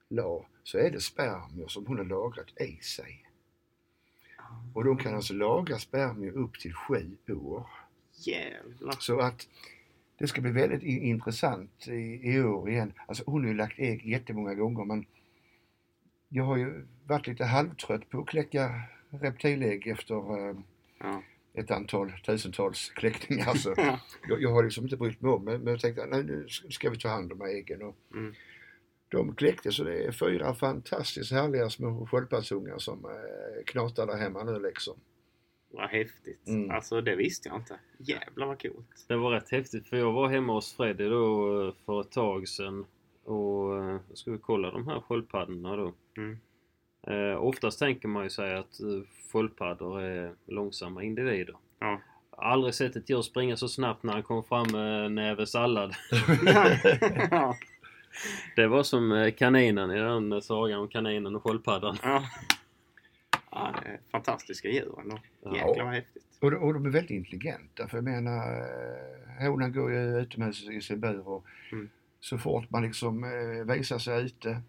la, så är det spermier som hon har lagrat i sig. Och de kan alltså lagra spermier upp till sju år. Jävlar. Så att det ska bli väldigt intressant i, i år igen. Alltså hon har ju lagt ägg jättemånga gånger men jag har ju varit lite halvtrött på att kläcka reptilägg efter eh, Ja. Ett antal tusentals kläckningar. Så Ja. jag, jag har liksom inte brytt mig om men, men jag tänkte nej, nu ska vi ta hand om äggen. Och Mm. De kläckte så det är fyra fantastiskt härliga små sköldpaddsungar som eh, knatar där hemma nu liksom. Vad häftigt. Mm. Alltså det visste jag inte. Jävlar vad coolt. Det var rätt häftigt för jag var hemma hos Freddy då eh, för ett tag sedan och eh, skulle kolla de här sköldpaddorna då. Mm. Eh, oftast tänker man ju sig att eh, sköldpaddor är långsamma individer. Ja. Aldrig sett ett djur springa så snabbt när han kom fram med en näve sallad. ja. Det var som eh, kaninen i den sagan om kaninen och sköldpaddan. ja. Ja, fantastiska djur ändå. Ja. Jäklar vad häftigt. Och, de- och de är väldigt intelligenta för jag menar eh, honan går ju utomhus i sin bur och Mm. så fort man liksom eh, visar sig ute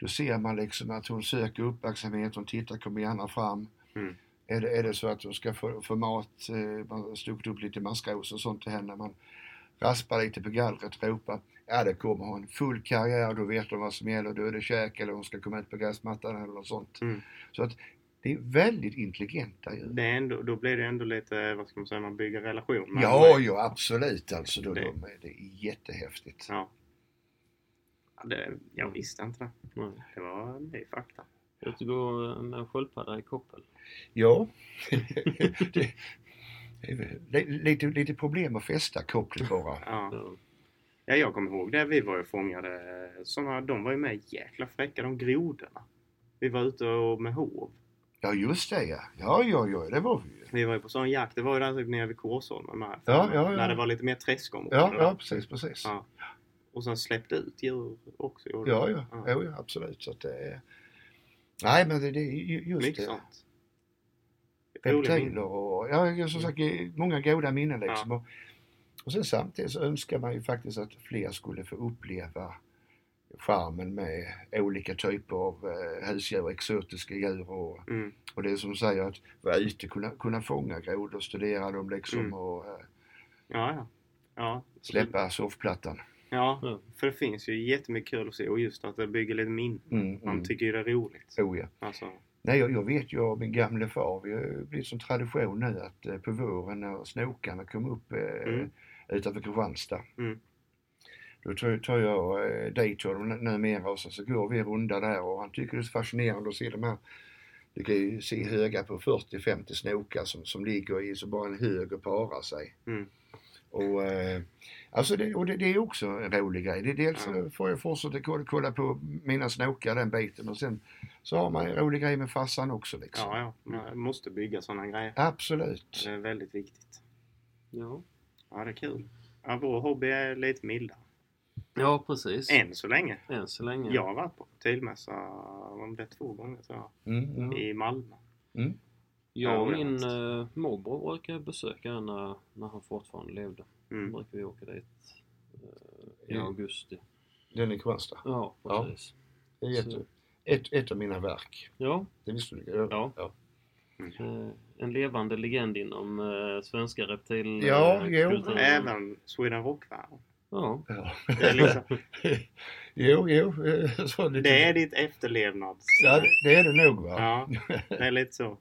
Då ser man liksom att hon söker uppmärksamhet, hon tittar, kommer gärna fram. Mm. Är, det, är det så att hon ska få, få mat, eh, man har stuckit upp lite maskros och sånt till henne, man raspar lite på gallret, ropar. Ja, det kommer hon. Full karriär, då vet hon vad som gäller. Då är det käk eller hon ska komma ut på gräsmattan eller något sånt. Mm. Så att det är väldigt intelligenta djur. Det är ändå, då blir det ändå lite, vad ska man säga, man bygger relation med Ja, ja absolut alltså. Då, Det- de, det är jättehäftigt. Ja. Ja, det, jag visste inte det. Nej. Det var ny fakta. Jag går med en sköldpadda i koppel. Ja, det, det lite, lite problem att fästa kopplet bara. Ja. Ja, jag kommer ihåg det. Vi var ju fångade. Såna, de var ju med jäkla fräcka, de grodorna. Vi var ute och med hov. Ja, just det ja. Ja, ja, ja, det var vi ju. Vi var ju på sån jakt. Det var ju där typ nere vid Korsholmen med. Ja, ja, ja. När det var lite mer träskområde. Ja, ja, precis, precis. Ja. Och sen släppte ut djur också. Ja, ja, ja. ja absolut. Så det är... Nej, men det, det är ju- just Mycket det. sånt. Reptiler och ja, som sagt många goda minnen liksom. Och, och sen samtidigt så önskar man ju faktiskt att fler skulle få uppleva charmen med olika typer av eh, husdjur, exotiska djur och, Mm. och det som säger att vara ute, kunna, kunna fånga grodor, studera dem liksom Mm. och eh, Ja, ja. Ja. släppa surfplattan. Ja, Ja. för det finns ju jättemycket kul att se och just att det bygger lite minnen. Mm, Man mm. tycker ju det är roligt. Oh, ja. Alltså, Nej, jag, jag vet ju av min gamle far, vi har blivit som tradition nu att eh, på våren när snokarna kom upp eh, Mm. utanför Kristianstad. Mm. Då tar, jag eh, dit honom numera och så, går vi runda där och han tycker det är så fascinerande att se de här du kan ju se höga på 40-50 snokar som, som ligger i så bara en hög och parar sig. Mm. Och, eh, alltså det, och det, det är också en rolig grej. Det, dels Ja. får jag fortsätta kolla, kolla på mina snokar den biten och sen så har man en rolig grej med farsan också liksom. ja, ja. Man måste bygga sådana grejer. Absolut. Det är väldigt viktigt. ja. Ja, det är kul. Ja, vår hobby är lite mildare. Ja, precis. Än så länge. Än så länge. Jag har varit på reptilmässa, om det två gånger tror jag, Mm, mm. i Malmö. Mm. Jag och Ja, min uh, morbror brukar besöka den när, när han fortfarande levde. Då Mm. brukar vi åka dit eh, i Mm. augusti. Den är Kristianstad. Ja, Ja. precis. Det är ett, ett av mina verk. Ja, Det visste du? Ja. ja. eh, en levande legend inom uh, svenska reptil... Ja, jo. Även Sweden Rock-världen. Ja, ja. Det är, liksom, jo, jo. Så lite. det är ditt efterlevnads... Ja, det, är det nog va? Ja, det är lite så.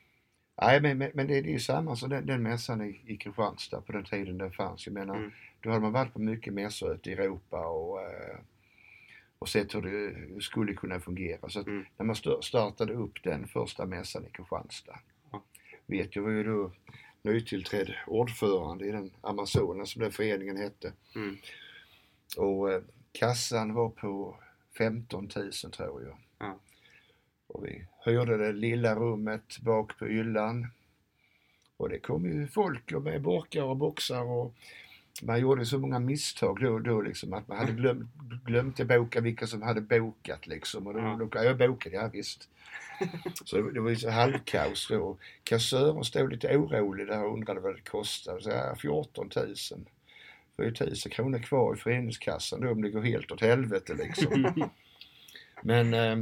Nej, men, men, men det, är ju samma som den, den mässan i, i Kristianstad på den tiden den fanns. Jag menar, Mm. då hade man varit på mycket mässor ute i Europa och, eh, och sett hur det skulle kunna fungera. Så att Mm. när man startade upp den första mässan i Kristianstad, Ja. vet jag var ju då nytillträdd ordförande i den Amazonen som den föreningen hette. Mm. Och eh, kassan var på 15 000 tror jag. Ja. Och vi hyrde det lilla rummet bak på yllan. Och det kom ju folk och med burkar och boxar och man gjorde så många misstag då, då liksom att man hade glömt, glömt att boka vilka som hade bokat liksom. Och då, Ja. då, jag bokade, ja visst. Så det, det var ju så halvkaos då. Kassören stod lite orolig där och undrade vad det kostade. Så ja, 14 000. Får ju 1000 kronor kvar i föreningskassan då om det går helt åt helvete liksom. Men eh,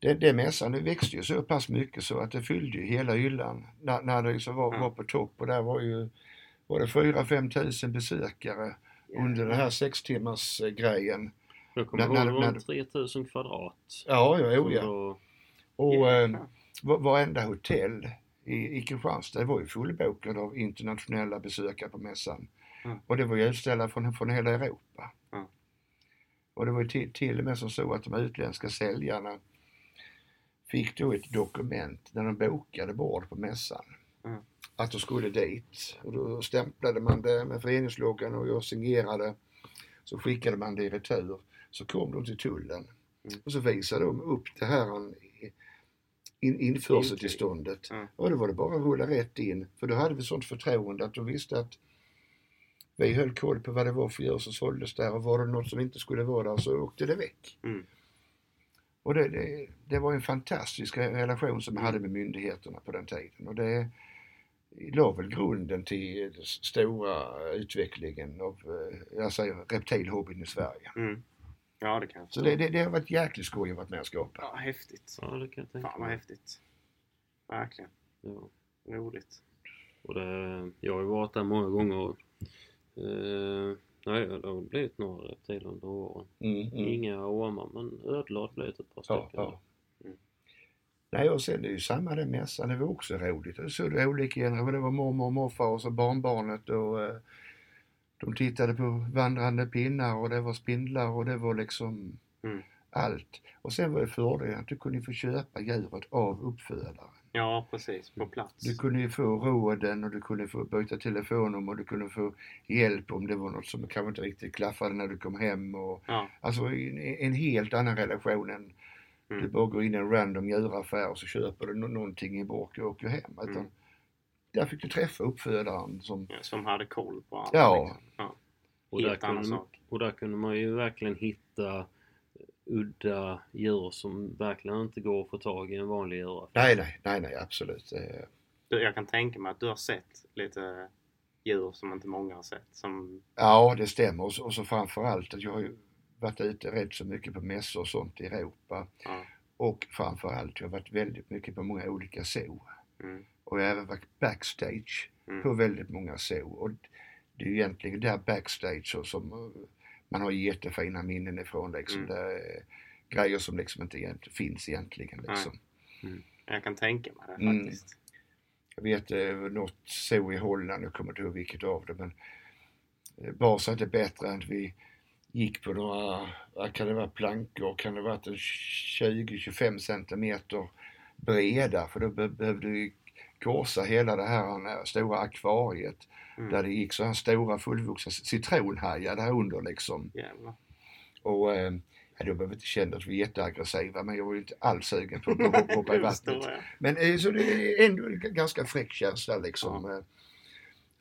det, det mässan det växte ju så pass mycket så att det fyllde ju hela hyllan när, när det liksom var, var på topp och där var ju var det 4-5 tusen besökare under den här sex timmars eh, grejen. jag kommer ihåg det var när- 3000 kvadrat. Ja, ja, oh, ja. Så Och eh, Jäklar. va- varenda hotell i, i Kristianstad var ju fullbokade av internationella besökare på mässan. Mm. Och det var ju utställare från, från hela Europa. Mm. Och det var ju till, till och med som så att de utländska säljarna fick då ett dokument när de bokade bord på mässan. Att de skulle dit. Och då stämplade man det med föreningsloggan och jag signerade. Så skickade man det i retur. Så kom de till tullen. Mm. Och så visade de upp det här in, införseltillståndet. Mm. Och då var det bara att rulla rätt in. För då hade vi sånt förtroende att de visste att vi höll koll på vad det var för djur som såldes där och var det något som inte skulle vara där så åkte det väck. Mm. Och det, det, det var en fantastisk relation som jag hade med myndigheterna på den tiden. Och det la väl grunden till den stora utvecklingen av, jag säger reptilhobbyn i Sverige. Mm. Ja, det kan jag Så det, det, det har varit jäkligt skoj att vara med och skapa. Ja, häftigt. Ja, det kan jag tänka Fan vad häftigt. Verkligen. Ja. Roligt. Och det, jag har ju varit där många gånger och eh, nej, det har blivit några reptiler under åren. Mm, mm. Inga ormar men ödlor har det blivit ett par Ja, stycken. ja. Mm. Nej och sen det är ju samma den mässan, det var också roligt. Det olika generationer, det var mormor och morfar och så barnbarnet och eh, de tittade på vandrande pinnar och det var spindlar och det var liksom Mm. allt. Och sen var det fördelen att du kunde få köpa djuret av uppfödaren. Ja, precis. På plats. Du kunde ju få råden och du kunde få byta telefonnummer och du kunde få hjälp om det var något som kanske inte riktigt klaffade när du kom hem. Och, Ja. alltså en, en helt annan relation än Mm. du bara går in i en random djuraffär och så köper du nå- någonting i burk och åker hem. Utan Mm. Där fick du träffa uppfödaren som, Ja, Som hade koll på allt. Ja. Liksom. ja. Och där, kunde, sak. och där kunde man ju verkligen hitta udda djur som verkligen inte går att få tag i en vanlig djuraffär. nej, nej, nej, nej, absolut. Du, Jag kan tänka mig att du har sett lite djur som inte många har sett. Som, Ja, det stämmer. Och så, och så framförallt att jag har ju varit ute rätt så mycket på mässor och sånt i Europa. ja. Och framförallt, jag har varit väldigt mycket på många olika zoo. Mm. Och jag har även varit backstage Mm. på väldigt många zoo. Och det är ju egentligen där backstage så som eh, man har jättefina minnen ifrån liksom. Mm. Det är grejer som liksom inte egent- finns egentligen liksom. Jag kan tänka mig det Mm. faktiskt. Jag vet eh, något zoo i Holland, jag kommer inte ihåg vilket av det men eh, bara så att det är bättre än att vi gick på några, vad kan det vara, plankor, kan det vara en 20-25 centimeter breda för då be- behövde vi korsa hela det här eh, stora akvariet Mm. där det gick så här stora fullvuxna citronhajar där under liksom. Jävlar. Och eh, ja, då behöver inte känna att vi är jätteaggressiva men jag var ju inte alls sugen på att hoppa- i vattnet. Men eh, så det är ändå en ganska fräck känsla liksom. Ja.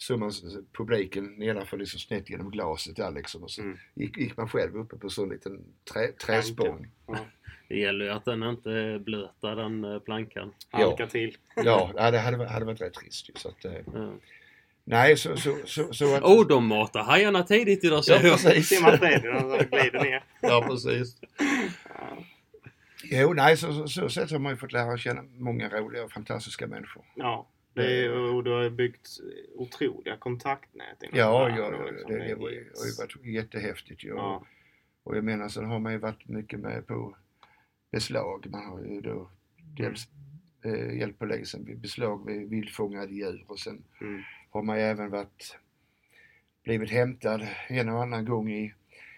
Så man, publiken nedanför liksom snett genom glaset där liksom. Och så Mm. gick, gick man själv uppe på så en liten trä, träspång. Ja. Det gäller ju att den inte är blöt där, den eh, plankan. Halka till. Ja, ja, det hade, varit- hade varit rätt trist ju. Så att, Ja. nej, så, så, så, så att... Oh, de matar hajarna tidigt idag ja, ser jag. precis. Så glider ner. Ja, precis. Ja. Jo, nej, så, så, så sätt har man ju fått lära känna många roliga och fantastiska människor. Ja. Det är, och du har byggt otroliga kontaktnät inom Ja, ja, ja liksom. det, det har ju varit jättehäftigt. ju. Ja. Och jag menar, sen har man ju varit mycket med på beslag. Man har ju då dels eh, hjälpt polisen vid beslag vid vildfångade djur och sen Mm. har man ju även varit blivit hämtad en och annan gång i,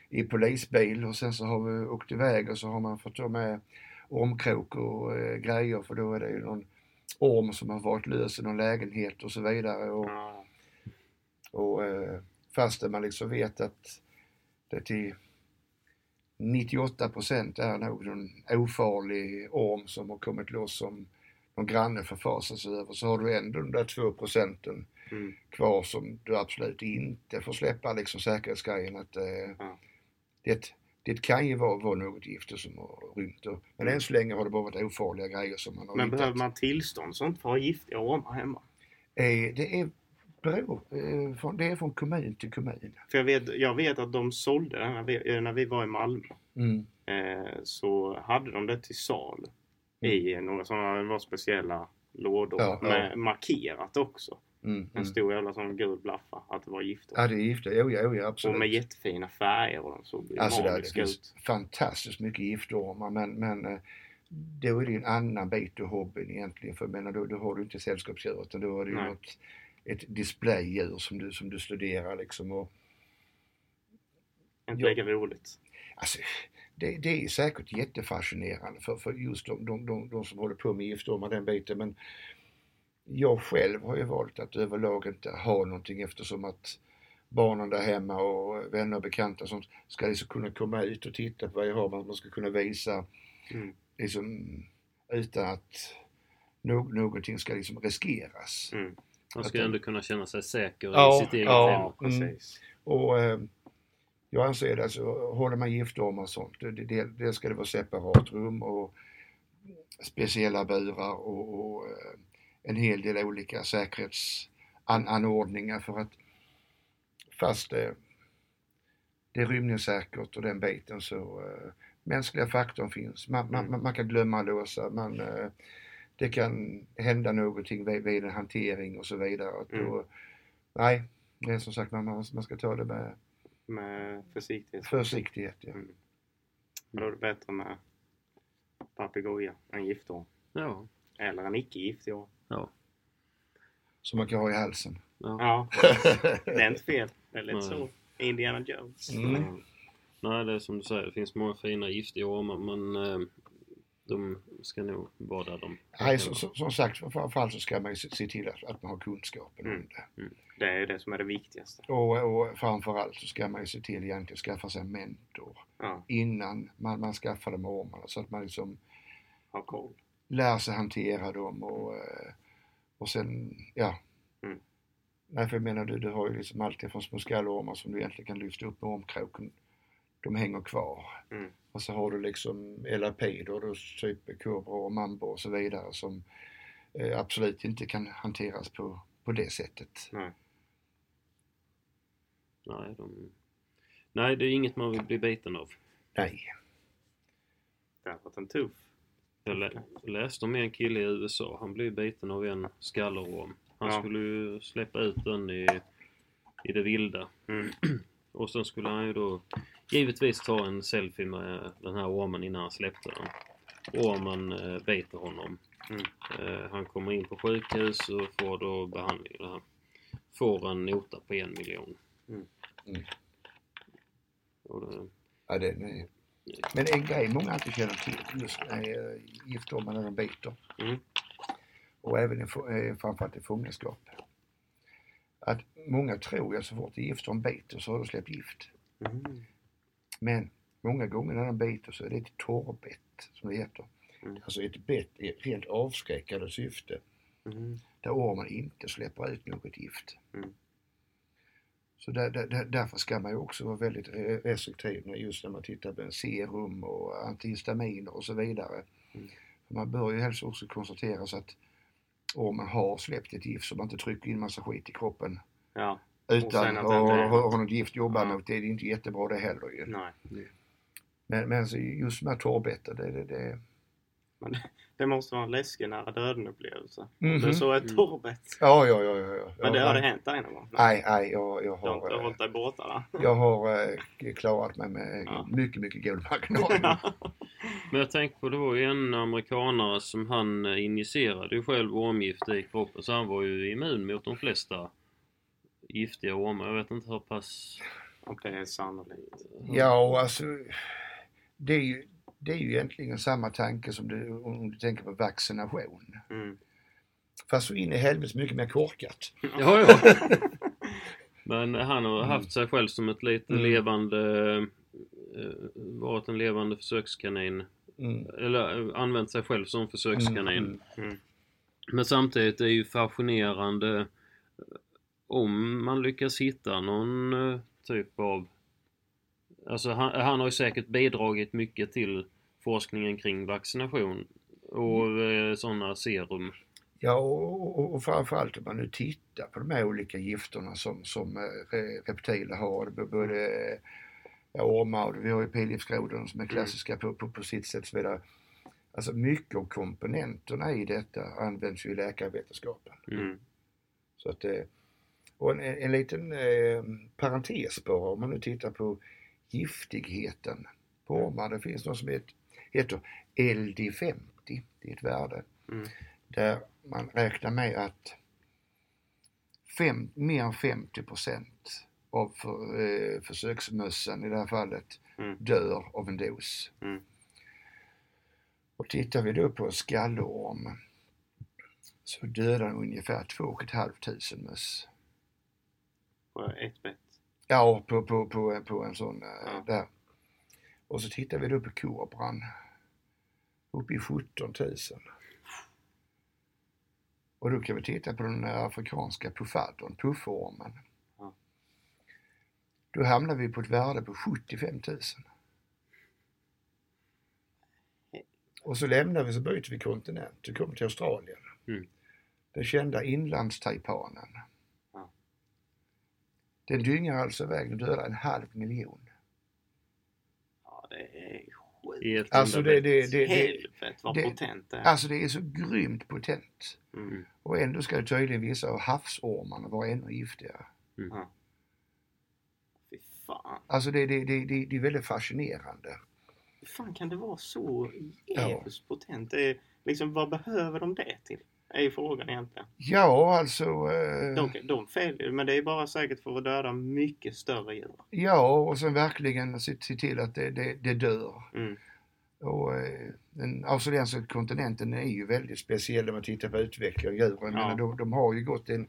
i polisbil och sen så har vi åkt iväg och så har man fått ta med ormkrok och eh, grejer för då är det ju någon orm som har varit lös i någon lägenhet och så vidare. Och, Ja. och eh, fastän man liksom vet att det till 98 procent är nog någon ofarlig orm som har kommit loss som någon granne förfasar sig över så har du ändå de där 2 procenten Mm. kvar som du absolut inte får släppa liksom säkerhetsgrejen att eh, Ja. det, det kan ju vara, vara något gifter som har rymt. Men än så länge har det bara varit ofarliga grejer som man har Men hittat. behöver man tillstånd sånt för att ha giftiga ormar hemma? Eh, det, är, beror, eh, från, det är från kommun till kommun. För jag vet, jag vet att de sålde den när vi, när vi var i Malmö. Mm. Eh, så hade de det till sal i några sådana det var speciella lådor Ja, ja. med markerat också. Mm, En mm. stor jävla sån gul blaffa att det var gifter. Ja, det är gifter. Jo, jo, jo, absolut. och med jättefina färger och de såg Alltså det, finns ut. fantastiskt mycket giftormar men, men eh, då är det ju en annan bit av hobbyn egentligen. För jag menar, då, då har du inte sällskapsdjur utan då det ju Nej. något, ett displaydjur som du, som du studerar liksom. Och, Inte lika roligt. alltså, det, det är säkert jättefascinerande för, för just de, de, de, de som håller på med giftormar, den biten. Men jag själv har ju valt att överlag inte ha någonting eftersom att barnen där hemma och vänner och bekanta som ska liksom kunna komma ut och titta på vad jag har. Man ska kunna visa Mm. liksom, utan att no någonting ska liksom riskeras. Mm. Man ska ju ändå kunna känna sig säker Ja, i sitt eget ja. hem. Mm. Och eh, jag anser det, alltså, håller man giftormar och sånt, det, det, det ska det vara separat rum och speciella burar och, och eh, en hel del olika säkerhetsanordningar för att fast det det är rymningssäkert och den biten så eh, mänskliga faktorn finns. Man, man, Mm. man- kan glömma låsa, man, eh, det kan hända någonting vid, vid en hantering och så vidare. Att Mm. då, nej, det är som sagt man, man ska ta det med Med försiktighet. försiktighet. Ja. Mm. Då är det bättre med papegoja än giftorm. Ja. Eller en icke-giftig orm. Ja. Som man kan ha i halsen. ja. Ja, det är inte fel. Det är lite Nej. så. Indiana Jones. Mm. Ja. Nej, det är som du säger, det finns många fina giftiga ormar men eh, de ska nog vara där de Nej, så, som sagt, framförallt så ska man ju se, se till att, att man har kunskapen Mm. om det. Det är ju det som är det viktigaste. Och, och framförallt så ska man ju se till egentligen att skaffa sig en mentor Ja, innan man, man skaffar de ormarna så att man liksom ha koll. Lär sig hantera dem och, eh, och sen, ja. Mm. Nej, för jag menar du, du har ju liksom alltid från små skallormar som du egentligen kan lyfta upp med ormkråken. De hänger kvar. Mm. Och så har du liksom då, då typ kobra och mambo och så vidare som eh, absolut inte kan hanteras på, på det sättet. Nej. Nej, de... Nej, det är inget man vill bli biten av. Nej. Det har varit en tuff. Jag lä- läste om en kille i USA, han blev biten av en skallerorm. Han Ja. skulle ju släppa ut den i, i det vilda. Mm. Och sen skulle han ju då givetvis ta en selfie med den här ormen innan han släppte den. Ormen eh, biter honom. Mm. Eh, han kommer in på sjukhus och får då behandling. här. Får en nota på en miljon. Mm. Mm. Och det, Ja, det, nej. Men en grej många inte känner till just är giftormar när de biter. Mm. Och även eh, framförallt i fångenskap. Att många tror att så fort en giftorm biter så har du släppt gift. Mm. Men många gånger när den biter så är det ett torrbett som det heter. Mm. Alltså ett bett i rent avskräckande syfte. Mm. Där ormen inte släpper ut något gift. Mm. Så där, där, där, därför ska man ju också vara väldigt re- restriktiv just när man tittar på serum och antihistaminer och så vidare. Mm. Man bör ju helst också konstatera så att ormen har släppt ett gift så man inte trycker in massa skit i kroppen Ja, utan att ha, något gift jobba Ja. mot. Det är inte jättebra det heller ju. nej. Men, men just de här torrbetten, det, det, det Men det måste vara en läskig nära döden upplevelse. Mhm. Du såg ett Mm. torrbett. Ja, ja, ja, ja. ja. Men det ja, har det hänt dig någon gång? Nej, nej, jag, jag Du har har, inte hållit dig borta där? jag har eh, klarat mig med Ja. mycket, mycket god marginal. Men jag tänkte på, det var ju en amerikanare som han eh, injicerade ju själv ormgift i kroppen så han var ju immun mot de flesta giftiga ormar. Jag vet inte hur pass... Och det är sannolikt. Ja, och alltså det är, ju, det är ju egentligen samma tanke som du, om du tänker på vaccination. Mm. Fast så in i helvete mycket mer korkat. Ja, ja. Men han har Mm. haft sig själv som ett lite Mm. levande... eh, varit en levande försökskanin. Mm. Eller eh, använt sig själv som försökskanin. Mm. Mm. Men samtidigt är det ju fascinerande eh, om man lyckas hitta någon typ av... Alltså han, han har ju säkert bidragit mycket till forskningen kring vaccination och eh, sådana serum. Ja, och, och, och framförallt om man nu tittar på de här olika gifterna som, som eh, re- reptiler har. Både ja, ormar och vi har ju pilgiftsgrodorna som är klassiska på, på, på sitt sätt och så vidare. Alltså mycket av komponenterna i detta används ju i läkarvetenskapen. Mm. Så att, eh, och en, en liten eh, parentes bara om man nu tittar på giftigheten på ormar. Det finns något som heter, heter LD50, det är ett värde. Mm. Där man räknar med att fem, mer än 50 procent av för, eh, försöksmössen i det här fallet Mm. dör av en dos. Mm. Och tittar vi då på skallorm så dödar den ungefär 2 500 möss. På ett bett. Ja, på, på, på, på en sån eh, Ja. där. Och så tittar vi då på kobran. Uppe i 17 000. Och då kan vi titta på den afrikanska puffadon, pufformen. Ja. Då hamnar vi på ett värde på 75 000. Och så lämnar vi så byter vi kontinent. Vi kommer till Australien. Mm. Den kända inlandstaipanen. Ja. Den dyngar alltså iväg och dödar en halv miljon. Ett Alltså det, det, det, Helvete vad det- potent det är. alltså det är så grymt potent. Mm. Och ändå ska det tydligen vissa av havsormarna vara ännu giftigare. Fy fan. Alltså det, det, det, det, det är väldigt fascinerande. Hur fan kan det vara så Ja. jävligt potent? Det är, liksom, vad behöver de det till? Är ju frågan egentligen. Ja, alltså... Eh, De, de fel, men det är bara säkert för att döda mycket större djur. ja, och sen verkligen se, se till att det, det, det dör. Mm. Och eh, den australiensiska kontinenten är ju väldigt speciell om man tittar på utvecklingen av djuren. Ja. de, de har ju gått en,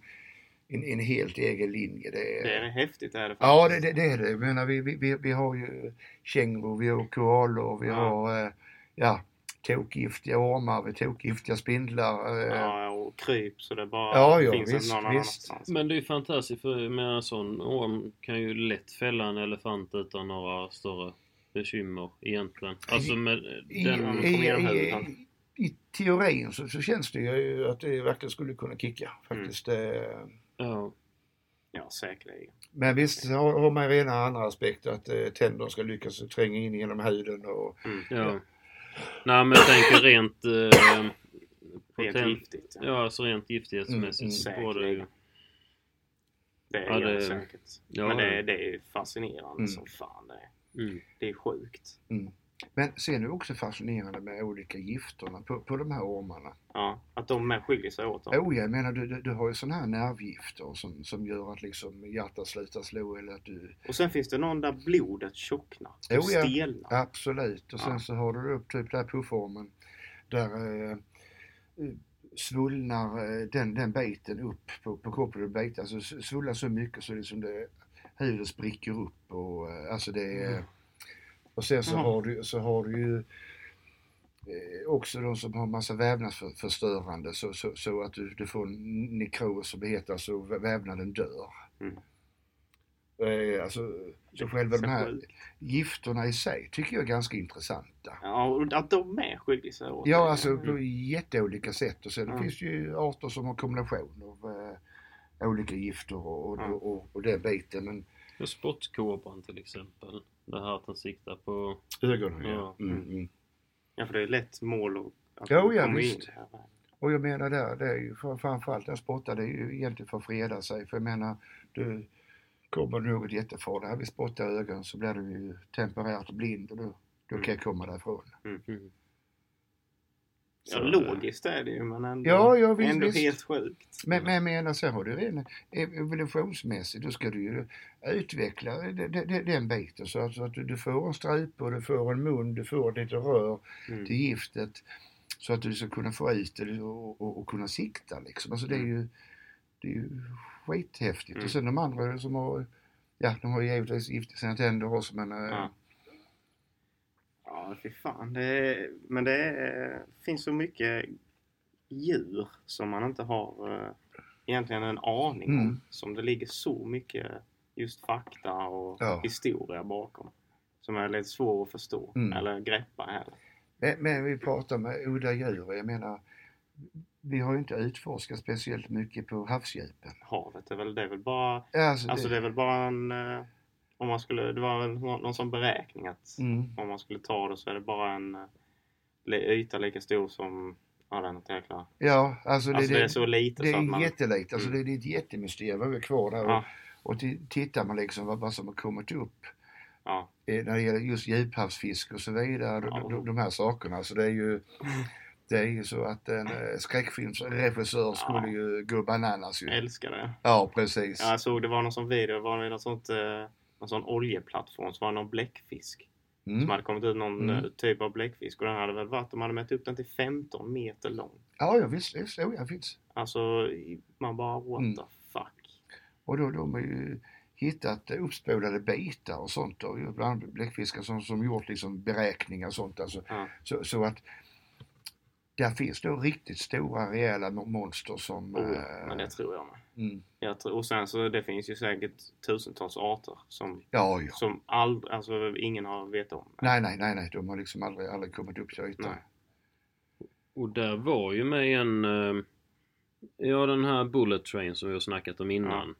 en, en helt egen linje. Det är, Det är häftigt är det Ja, det, det, det är det. Jag menar, vi, vi, vi, vi har ju kängurur, vi har koalor, vi Ja. har eh, ja, tokgiftiga ormar, vi har tokgiftiga spindlar. eh, Ja, och kryp så det bara Ja, ja, finns visst, någon visst. annanstans. Men det är ju fantastiskt för med en sån orm kan ju lätt fälla en elefant utan några större bekymmer egentligen. Alltså med I, den... i, i, i, I teorin så, så känns det ju att det verkligen skulle kunna kicka faktiskt. Mm. Ja. Ja, säkerligen. Men visst har, har man ju redan andra aspekter att eh, tänderna ska lyckas tränga in genom huden och Mm. ja. Nej men jag tänker rent... Eh, Rent potent- giftigt. Ja. Ja, alltså rent giftighetsmässigt Mm, var det ju... Det är Ja, det det- säkert. Ja, men det, det är ju fascinerande Mm. som fan det är. Mm. Det är sjukt. Men sen är det också fascinerande med olika gifterna på, på de här ormarna. Ja, att de med skiljer sig åt. Dem. Oh, jag menar du, du, du har ju sådana här nervgifter som, som gör att liksom hjärtat slutar slå eller att du... Och sen finns det någon där blodet tjocknar och Oh, ja. stelnar. Absolut. Och sen Ja. så har du upp typ där pufformen där eh, svullnar eh, den, den biten upp på, på kroppen. och biten, alltså svullnar så mycket så liksom det, huden spricker upp och eh, alltså det är... Och sen så Jaha. har du, så har du ju eh, också de som har massa vävnadsförstörande så, så, så att du, du får en nekros som det heter, alltså vä- vävnaden dör. Mm. Eh, alltså, så själva de här sjukt. gifterna i sig tycker jag är ganska intressanta. Ja, och att de med skiljer sig åt. Ja, det- alltså på jätteolika sätt och sen Ja. finns det ju arter som har kombination av eh, olika gifter och, och, Ja. och, och den biten. Men Och Spottkobran till exempel. Det här att den siktar på... ögonen Ja. Mm, mm. Ja, för det är lätt mål att ja, kommer visst. in här. Och jag menar där, det är ju för, framförallt den spottar, det är ju egentligen för att freda sig. För jag menar, du kommer det något jättefarligt, här vi spottar i ögonen så blir du ju temporärt blind och då, då kan jag komma därifrån. Mm. Ja, Så, logiskt är det ju men ändå, Ja, ja, visst, ändå visst. helt sjukt. Men, men jag menar, sen har du ren evolutionsmässigt, då ska du ju utveckla de- de- de- den biten så att, så att du, du får en strupe och du får en mun, du får ett litet rör Mm. till giftet så att du ska kunna få ut det och, och, och kunna sikta liksom. Alltså det är ju, det är ju skithäftigt. Mm. Och sen de andra som har, ja de har ju givetvis gift i sina tänder också men eh, Ja. Ja, fy fan. Det är, men det är, finns så mycket djur som man inte har eh, egentligen en aning om. Mm. Som det ligger så mycket just fakta och Ja. historia bakom. Som är lite svår att förstå Mm. eller greppa heller. men, men vi pratar med udda djur, jag menar vi har ju inte utforskat speciellt mycket på havsdjupen. Havet är väl, det är väl bara, Alltså, alltså det är väl bara en, eh, om man skulle, det var väl någon, någon sån beräkning att mm. om man skulle ta det så är det bara en eh, yta lika stor som, ja det jäkla, alltså det, alltså det är så lite Det så är man, alltså Mm. det, det är ett jättemysterium vad vi är kvar där. Ja. Och, och ti- tittar man liksom vad, vad som har kommit upp ja, eh, när det gäller just djuphavsfisk och så vidare, Ja. de, de här sakerna. Så det är ju det är ju så att en eh, skräckfilmsregissör skulle ju gå bananas ju. jag älskar det. Ja, precis. Ja, jag såg det var någon sån video, det var något sånt, eh, någon sån oljeplattform, så var det någon bläckfisk. Som Mm. hade kommit ut någon Mm. eh, typ av bläckfisk och den hade väl varit, de hade mätt upp den till 15 meter lång. Ja, ja visst, visst, jo, ja, finns. Alltså, man bara what Mm. the fuck. Och då de har ju hittat uppspolade bitar och sånt och bland annat bläckfiskar som, som gjort liksom beräkningar och sånt. Alltså, Ja. så, så att där finns då riktigt stora rejäla mo- monster som... Oh, eh, men det tror jag med. mm, Jag tror, och sen så det finns ju säkert tusentals arter som, ja, ja. som aldrig, alltså ingen har vetat om. Nej, nej, nej, nej. De har liksom aldrig, aldrig kommit upp till ytan. Nej. Och där var ju med en... eh, Ja, den här Bullet Train som vi har snackat om innan.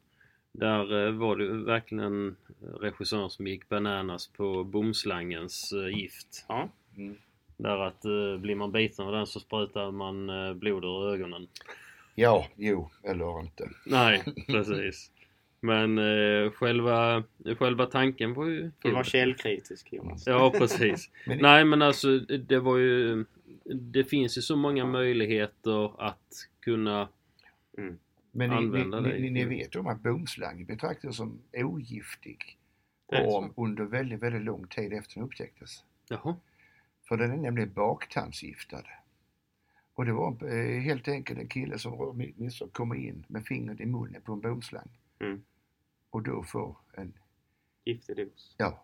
Där eh, var det verkligen regissören som gick bananas på bomslangens gift. Ja. Mm. Där att eh, blir man biten av den så sprutar man eh, blod ur ögonen. Ja, jo, eller inte. Nej, precis. Men eh, själva, själva tanken var ju vara kul. källkritisk Jonas. Ja, precis. Men- Nej, men alltså det var ju... Det finns ju så många möjligheter att kunna... Mm. Men ni, ni, Använda det ni, ni, vet om att bomslang betraktas som ogiftig Det om, under väldigt, väldigt lång tid efter den upptäcktes. Jaha. För den är nämligen baktandsgiftad. Och det var eh, helt enkelt en kille som komma in med fingret i munnen på en bomslang. Mm. Och då får en, Giftig dos. ja,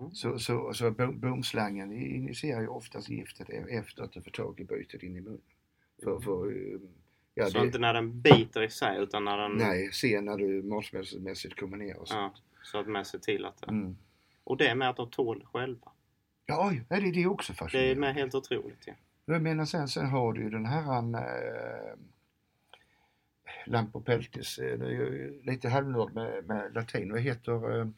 Mm. så, så, så bom- bomslangen initierar ju oftast giftet e- efter att du får tag i bytet in i munnen. För, för, eh, ja, så det, inte när den biter i sig utan när den... nej, se när du matsmässigt kommer ner och så. Ja, så att man ser till att det... Mm. Och det med att de tål själva. Ja, oj, är det, det är också Det är fascinerande. med helt otroligt ju. Jag menar sen, sen har du ju den här äh, Lampropeltis, eh, det är ju lite halvnörd med, med latin. Vad heter, äh,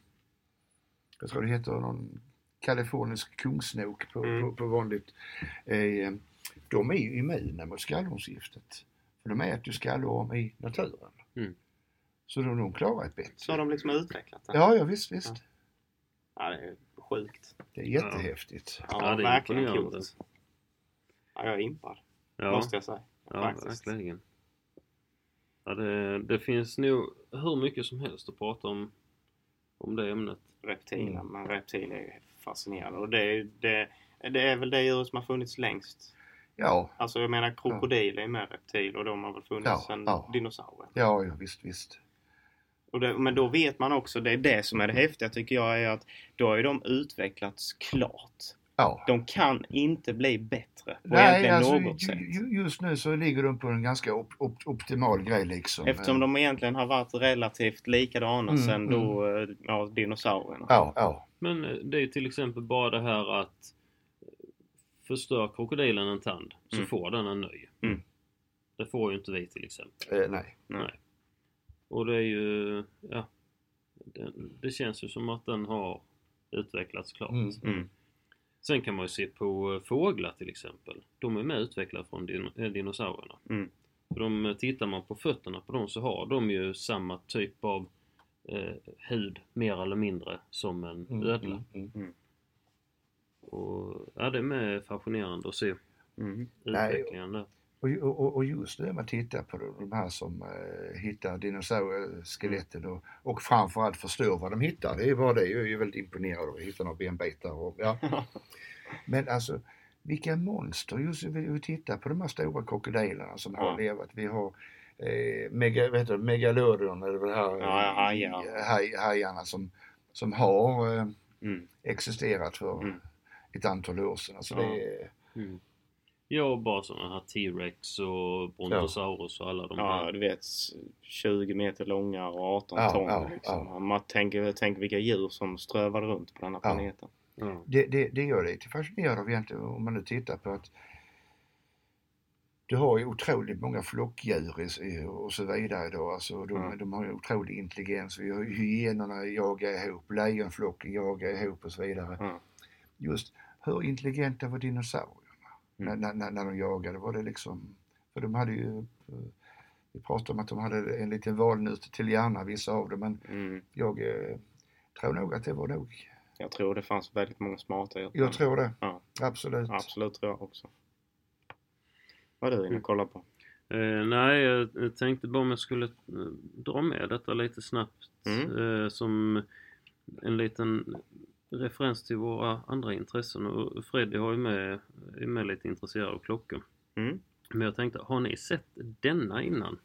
jag tror det heter någon kalifornisk kungsnok på, Mm. på, på vanligt. Eh, de är ju immuna mot skallormsgiftet. För de äter ju skallorm i naturen. Mm. Så de, de klarar ett bett. Så har de liksom utvecklat det. Ja, ja visst, visst. Ja, det är sjukt. Det är jättehäftigt. Ja, Ja, det är verkligen coolt. Ja, jag är impad. Ja, Måste jag säga. ja faktiskt. verkligen. Ja, det, det finns nog hur mycket som helst att prata om, om det ämnet. Reptiler. Mm. Men reptiler är ju fascinerande. Och det är, det, det är väl det djur som har funnits längst. Ja, Alltså jag menar krokodiler är med reptil och de har väl funnits Ja, sedan ja. dinosaurier. ja, ja visst, visst. Och det, men då vet man också, det är det som är det häftiga tycker jag, är att då har ju de utvecklats klart. Ja. De kan inte bli bättre på Nej, egentligen alltså, något ju- sätt. ju- just nu så ligger de på en ganska op, op, optimal grej liksom. Eftersom de egentligen har varit relativt likadana Mm, sedan då eh, ja, dinosaurierna. Ja, ja. Men eh, det är ju till exempel bara det här att eh, förstör krokodilen en tand så Mm. får den en ny. Mm. Det får ju inte vi till exempel. Eh, nej. Nej. Och det är ju, ja. Det, det känns ju som att den har utvecklats klart. Mm. Mm. Sen kan man ju se på eh, fåglar till exempel. De är med utvecklade från din, eh, dinosaurierna. Mm. För de, eh, tittar man på fötterna på dem så har de ju samma typ av eh, hud mer eller mindre som en Mm, ödla. mm, mm. Och ja, det är med fascinerande att se Mm. Nej, utvecklingen där. Och, och, och just när man tittar på de, här som eh, hittar dinosaurieskeletten och, och framförallt förstår vad de hittar. Det är bara det. Jag är ju väldigt imponerad av att hitta några benbitar. Och, ja. Men alltså vilka monster. Just vi, vi tittar på de här stora krokodilerna som har Ja. levat. Vi har eh, mega, det, megalodon eller det här Ja, eh, haj, hajarna som, som har eh, Mm. existerat för Mm. ett antal år sedan. Alltså Ja. det Mm. Ja, bara sådana här T-Rex och Brontosaurus och alla de Ja, här. du vet 20 meter långa och 18 Ja, ton. ja, liksom. Man tänker, tänker vilka djur som strövar runt på den här Ja. planeten. Ja. det, det, det gör det lite fascinerad av egentligen om man nu tittar på att du har ju otroligt många flockdjur och så vidare då. Alltså de, Ja. de har ju otrolig intelligens. Vi har hyenorna jagar ihop, lejonflocken jagar ihop och så vidare. Ja. Just hur intelligenta var dinosaurierna Mm. när, när, när de jagade? Var det liksom, för de hade ju, vi pratade om att de hade en liten valnöt till hjärna vissa av dem men Mm. jag eh, tror nog att det var nog, Jag tror det fanns väldigt många smarta djur. jag tror det. Ja. Absolut. Absolut tror jag också. Vad är du inne och kollar på? Eh, nej, jag jag tänkte bara om jag skulle eh, dra med detta lite snabbt. Mm. Eh, som en liten referens till våra andra intressen. Och Freddy har ju med, är med lite intresserad av klockor. Mm. Men jag tänkte, har ni sett denna innan?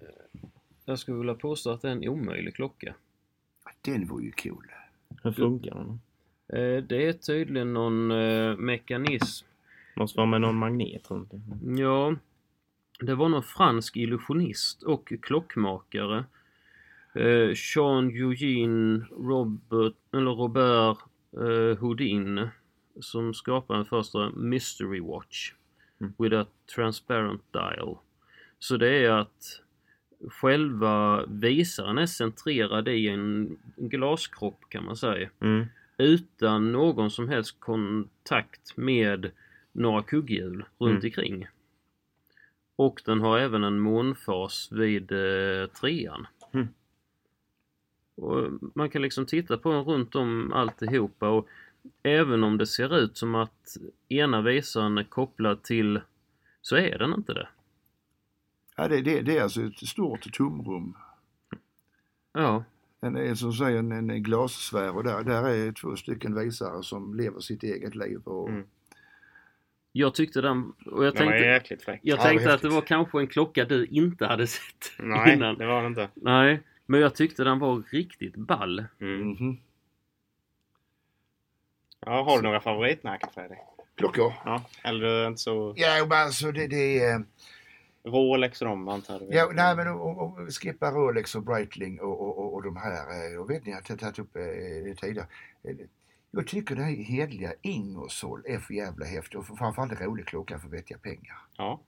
Eh, Jag skulle vilja påstå att det är en omöjlig klocka. Den var ju cool. Hur funkar den? Eh, Det är tydligen någon eh, mekanism Måste vara med någon magnet runt. Ja, det var någon fransk illusionist och klockmakare. Eh, Jean Eugene Robert, eller Robert eh, Houdin som skapade den första Mystery Watch Mm. with a transparent dial. Så det är att själva visaren är centrerad i en glaskropp kan man säga. Mm. Utan någon som helst kontakt med några kugghjul runt Mm. omkring. Och den har även en månfas vid eh, trean. Mm. Och man kan liksom titta på den runt om alltihopa och även om det ser ut som att ena visaren är kopplad till så är den inte det. Ja, det, det, det är alltså ett stort tomrum. Ja, En, en, som säger, en, en glassfär och där, där är två stycken visare som lever sitt eget liv. Och, Mm. jag tyckte den... Och jag Den var tänkte, jäkligt fräck. jag Ja, tänkte vad att det var kanske en klocka du inte hade sett Nej, innan. det var det inte. Nej, men jag tyckte den var riktigt ball. Mm. Mhm. Ja, har du några favoritmärken Fredrik? Klockor? Ja. Eller inte så... Ja, men alltså det, det är... Rolex och dem antar jag? Ja, nej men och, och, och skippa Rolex och Breitling och, och, och, och de här. eh, Och vet ni, jag har tagit upp eh, det tidigare. Eh, Jag tycker det här hedliga Ingersoll är för jävla häftigt och framförallt en rolig klocka för vettiga pengar. Ja,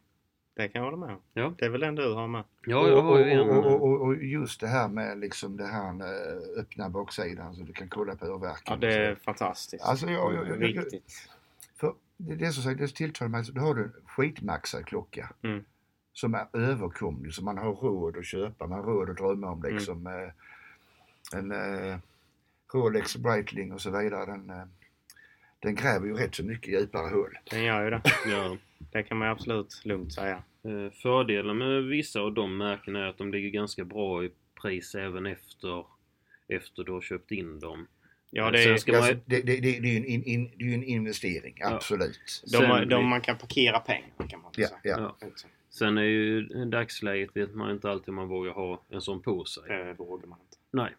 det kan jag hålla med om. Ja. Det är väl den du har med? Ja, jag har ju en... och, och, och, och just det här med liksom det här eh, öppna baksidan så du kan kolla på urverken. Ja, det är fantastiskt. Alltså, jag- jag- jag- jag- Riktigt. För det, det är som sagt, det tilltalar mig. Då har du en skitmaxad klocka. Mm. Som är överkomlig, som man har råd att köpa. Man har råd att drömma om Mm. liksom. Eh, en eh, Rolex Breitling och så vidare. Den, eh, den gräver ju rätt så mycket djupare hål. Den gör ju det. Ja. Det kan man absolut lugnt säga. Eh, Fördelen med vissa av de märkena är att de ligger ganska bra i pris även efter, efter du har köpt in dem. Ja, det Sen är, ska man- Alltså, det, det, det, det är ju en, in, in, det är en investering, Ja. absolut. de, sen- de, man kan parkera pengar kan man Ja, säga. ja. Ja. Sen är ju dagsläget vet man inte alltid om man vågar ha en sån på sig. Det vågar man inte. Nej.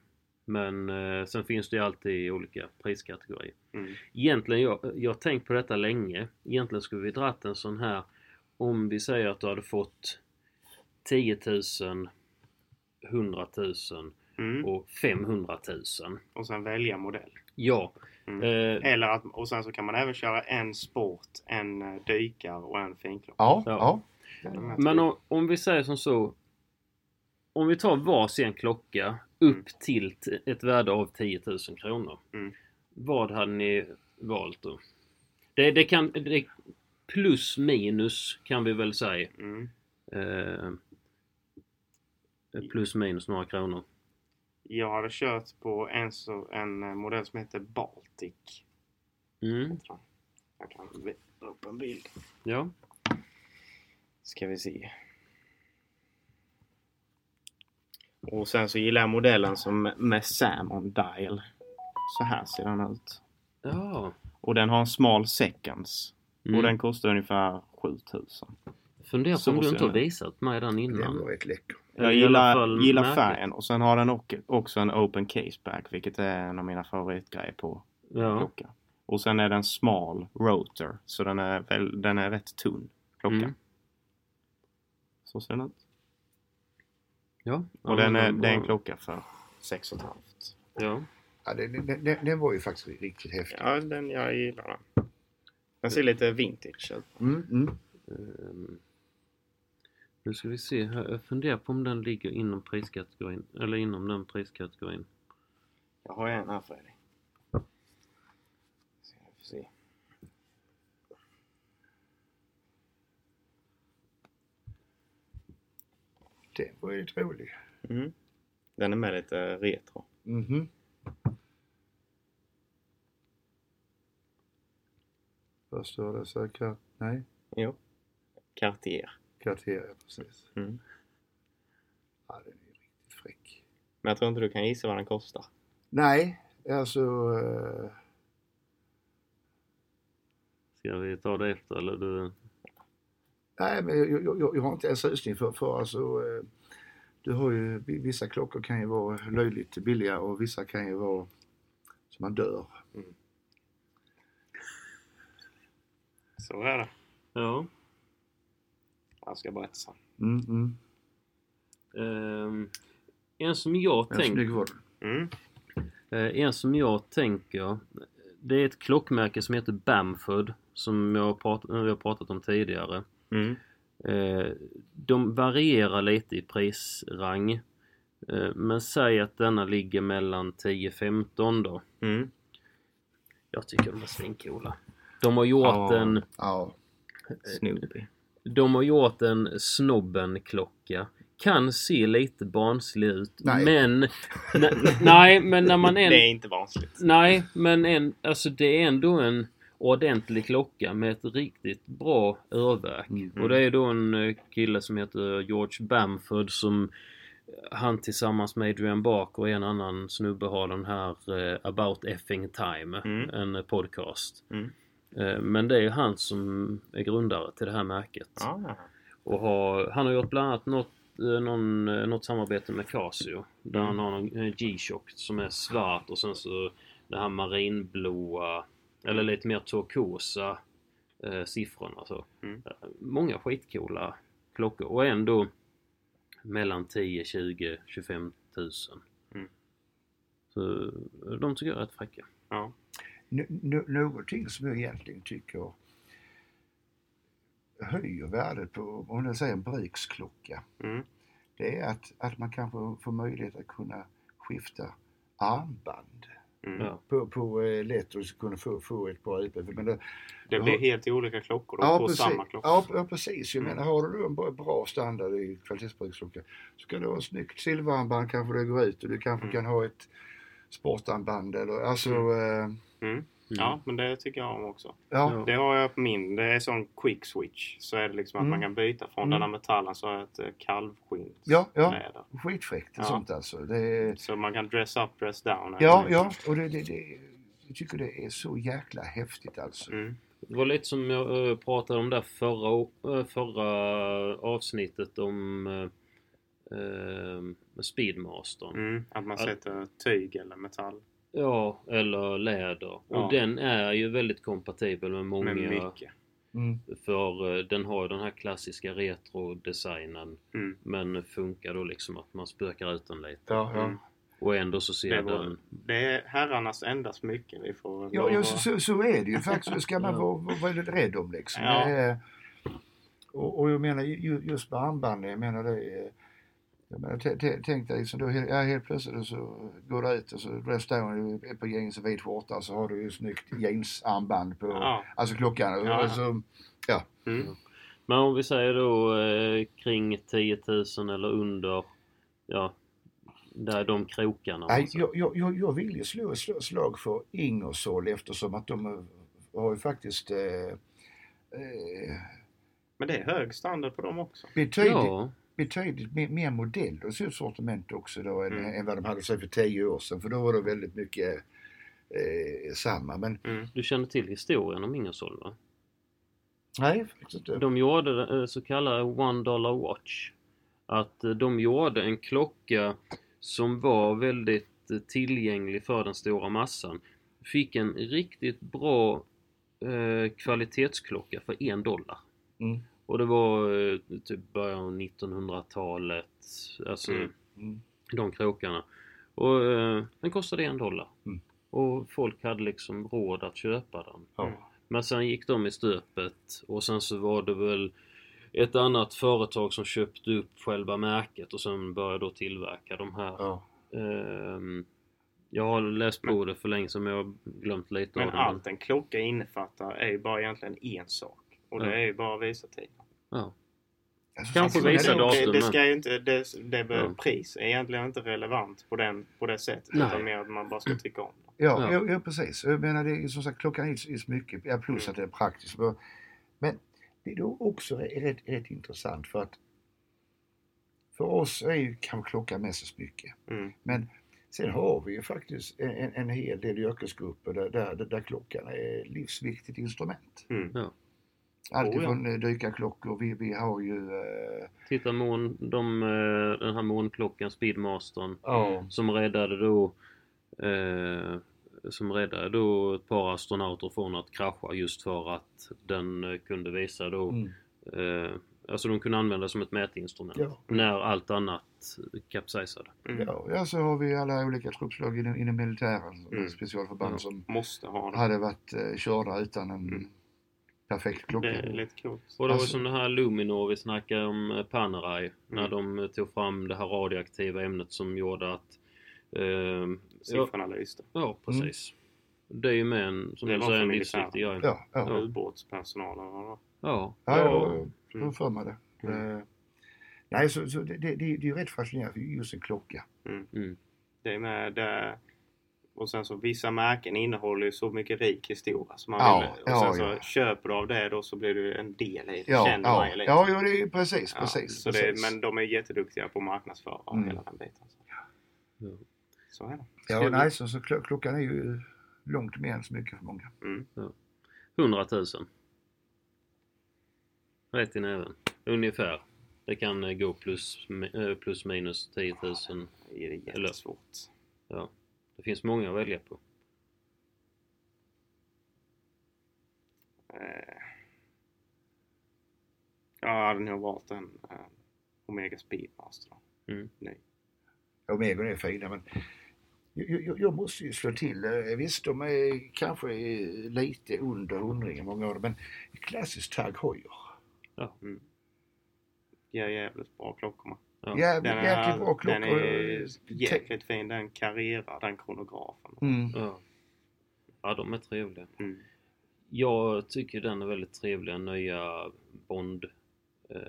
Men eh, sen finns det ju alltid i olika priskategorier. Mm. Egentligen, jag, jag har tänkt på detta länge. Egentligen skulle vi dratt en sån här om vi säger att du hade fått 10 000, 100 000 Mm. och 500 000. Och sen välja modell. Ja. Mm. Eh, Eller att, och sen så kan man även köra en sport, en eh, dykare och en finklocka. Ja, Ja. ja. Men om, om vi säger som så. Om vi tar varsin klocka upp Mm. till ett värde av 10 000 kronor. Mm. Vad hade ni valt då? Det, det kan... Det, plus minus kan vi väl säga. Mm. Eh, plus minus några kronor. Jag hade kört på en, så, en modell som heter Baltic. Mm, jag. Jag kan visa upp en bild. ja. Ska vi se. Och sen så gillar jag modellen som med Salmon Dial. Så här ser den ut. Ja. Och den har en smal seconds. Mm. Och den kostar ungefär 7000. Funderar på om du inte har den. visat mig den Den innan. var rätt läcker. Jag gillar, gillar färgen och sen har den också en open case back vilket är en av mina favoritgrejer på Ja. klocka. Och sen är den smal rotor så den är, väl, den är rätt tunn klocka. Mm. Så ser den ut. Ja. Och den är, men det är en bra. klocka för 6 500. Ja. Ja, den, den, den, den var ju faktiskt riktigt häftig. Ja, den, jag gillar den. Den ser lite vintage ut. Mm, mm. Ehm, nu ska vi se här. Jag funderar på om den ligger inom priskategorin. Eller inom den priskategorin. Jag har en här Fredrik. Så jag får se. Den var ju lite rolig. Mm. Den är med lite retro. Mhm. Vad står det? Så här, nej, Jo. Cartier. Cartier, ja, precis. Mm. Ja, den är riktigt fräck. Men jag tror inte du kan gissa vad den kostar. Nej, alltså... eh, Ska vi ta det efter eller du? Nej, men jag, jag, jag, jag har inte en susning för, för alltså... eh, du har ju, vissa klockor kan ju vara löjligt billiga och vissa kan ju vara så man dör. Så är det. Ja. Jag ska berätta sen. Mm, mm. Ehm, en som jag tänker... Mm. Eh, en som jag tänker, det är ett klockmärke som heter Bamford som jag har pratat, vi har pratat om tidigare. Mm. Eh, de varierar lite i prisrang. Eh, men säg att denna ligger mellan 10-15 då. Mm. Jag tycker de är svincoola. De har gjort Ja. en Ja. Snoopy. De har gjort en Snobben-klocka. Kan se lite barnslig ut. Nej. Men... nej, men när man Det en... är inte vanligt. Nej, men en, alltså det är ändå en ordentlig klocka med ett riktigt bra urverk. Mm. Och det är då en eh, kille som heter George Bamford som eh, han tillsammans med Adrian Barker och en annan snubbe har den här eh, About Effing Time, Mm. en podcast. Mm. Eh, men det är ju han som är grundare till det här märket. Ja. Och har, han har gjort bland annat något, eh, någon, något samarbete med Casio. Där Mm. han har eh, G-Shock som är svart och sen så det här marinblåa eller lite mer turkosa eh, siffrorna. Så. Mm. Eh, Många skitcoola klockor och ändå mellan 10, 20, 25 tusen. Mm. Så eh, de tycker jag är rätt fräcka. Ja. N- någonting som jag egentligen tycker höjer värdet på, om jag säger en bruksklocka, Mm. det är att, att man kanske får möjlighet att kunna skifta armband Mm. Ja. på, på eh, lätt och kunna få, få ett bra utbud. Men det, Det blir helt olika klockor då, ja, på precis, samma klocka. ja, ja precis. Jag Mm. menar har du en bra, bra standard i kvalitetsbruksklocka så kan du ha ett snyggt silverarmband kanske det går ut och du kanske Mm. kan ha ett sportarmband eller alltså Mm. eh, Mm. Ja, men det tycker jag om också. ja. Det har jag på min. Det är sån quick switch. Så är det liksom att Mm. man kan byta från Mm. den här metallen så har jag ett eh, kalvskinn. Ja, ja. Skitfräckt Ja. sånt alltså. Det är, Så man kan dress up, dress down. ja, ja, och det, det, det, jag tycker det är så jäkla häftigt alltså. Mm. Det var lite som jag eh, pratade om där förra, eh, förra avsnittet om eh, Speedmastern. Mm. Att man sätter tyg eller metall. Ja, eller läder. Och Ja. den är ju väldigt kompatibel med många. Med mycket. Mm. För eh, den har ju den här klassiska retro-designen. Mm. Men funkar då liksom att man spökar ut den lite. Ja, ja. Mm. Och ändå så ser Det, var, den... det är herrarnas enda smycke. Vi får Ja, ja så, så, så är det ju faktiskt. Det ska man vara, vara väldigt rädd om liksom. Ja. Det är, och, och jag menar ju- just med armbanden, jag menar det t- tänk dig liksom, då, ja, helt plötsligt så går du ut och så dress down är på jeans och vit skjorta så har du ju snyggt jeansarmband på, Ja. alltså klockan. Ja. Alltså, ja. Mm. Men om vi säger då eh, kring 10 000 eller under. Ja, där är de krokarna. Nej, alltså. jag, jag, jag, vill ju slå ett slag för Ingersoll eftersom att de eh, har ju faktiskt eh, eh, Men det är hög standard på dem också. betydligt, Ja, betydligt mer, mer modell och så sortiment också då än, Mm. än vad de hade sig för tio år sedan. För då var det väldigt mycket eh, samma. Men Mm. du känner till historien om Ingersoll va? nej, faktiskt inte. De gjorde eh, så kallade One Dollar Watch. Att eh, de gjorde en klocka som var väldigt eh, tillgänglig för den stora massan. Fick en riktigt bra eh, kvalitetsklocka för en dollar. Mm. Och det var eh, typ början av 1900-talet. Alltså Mm. De krokarna. Och eh, den kostade en dollar. Mm. Och folk hade liksom råd att köpa den. Ja. Men sen gick de i stöpet och sen så var det väl ett annat företag som köpte upp själva märket och sen började då tillverka de här. Ja. Ehm, jag har läst på det för länge sedan men jag har glömt lite Men av det. allt en klocka innefattar är ju bara egentligen en sak. Och det Ja. är ju bara att visa tiden. Ja. Alltså, Kanske visa det- datum. Det, det ska ju inte, det, det, Ja. pris är egentligen inte relevant på, den, på det sättet. Nej. Utan mer att man bara ska tycka om det. Ja, Ja. ja. Ja, precis. Jag menar det är som sagt klockan är så- är så mycket, ja, plus Mm. att det är praktiskt. Men det är då också rätt, rätt intressant för att för oss är ju kanske klockan mest ett smycke. Mm. Men sen har vi ju faktiskt en, en, hel del yrkesgrupper där, där, där klockan är ett livsviktigt instrument. Mm. Allt Oh, ja. eh, dykarklockor, vi, vi har ju eh, Titta mån, de, eh, den här månklockan, Speedmastern. ja, Som räddade då eh, som räddade då ett par astronauter från att krascha just för att den eh, kunde visa då mm, eh, Alltså de kunde använda det som ett mätinstrument Ja. när allt annat kapsejsade. Mm. ja, ja, så har vi alla olika truppslag inom, inom militären, Mm. specialförband Ja. som Måste ha det. hade varit eh, körda utan en Mm. Perfekt klocka. Det är lite coolt. Och det var Alltså- som det här Luminor vi snackade om eh, Panerai. När Mm. de eh, tog fram det här radioaktiva ämnet som gjorde att... Eh, ja, Siffrorna lyste. ja, precis. Det är ju med en, som Det du var säger, en livsviktig grej. Ja, ja. Ja. Ubåtspersonalen Ja. Ja, ja, ja. ja. Har för mig det. Eh, Nej, så, så det, det, det är ju rätt fascinerande just en klocka. Mm. Det är med det. Och sen så vissa märken innehåller ju så mycket rik historia. Så man Ja, vill, och ja, sen ja. så köper du av det då så blir du en del i det. Ja, Känner ja, lite. ja, ja, det är precis, Ja, precis. så det, precis. men de är jätteduktiga på att marknadsföra Mm. hela den biten. Så. Ja. Så är det. ja, nej, så, så klo- klockan är ju långt mer än så mycket för många. Mm. 100 000. Rätt i näven. Ungefär. Det kan eh, gå plus, eh, plus minus 10 000. Det är jättesvårt. Ja. Det finns många att välja på. Eh, jag hade nog valt en eh, Omega Speedmaster. Mm. Nej. Omegon är fina men jag, jag, jag måste ju slå till. eh, Visst, de är kanske lite under hundringen många av dem men klassiskt Tag Heuer. Mm. Ger jävligt bra klockor. Ja. Den jäkligt är, bra klockor. den är jäkligt fin. Den karriärar den kronografen. Mm. Ja. ja, de är trevliga. Mm. Jag tycker den är väldigt trevlig, den nya Bond. Eh,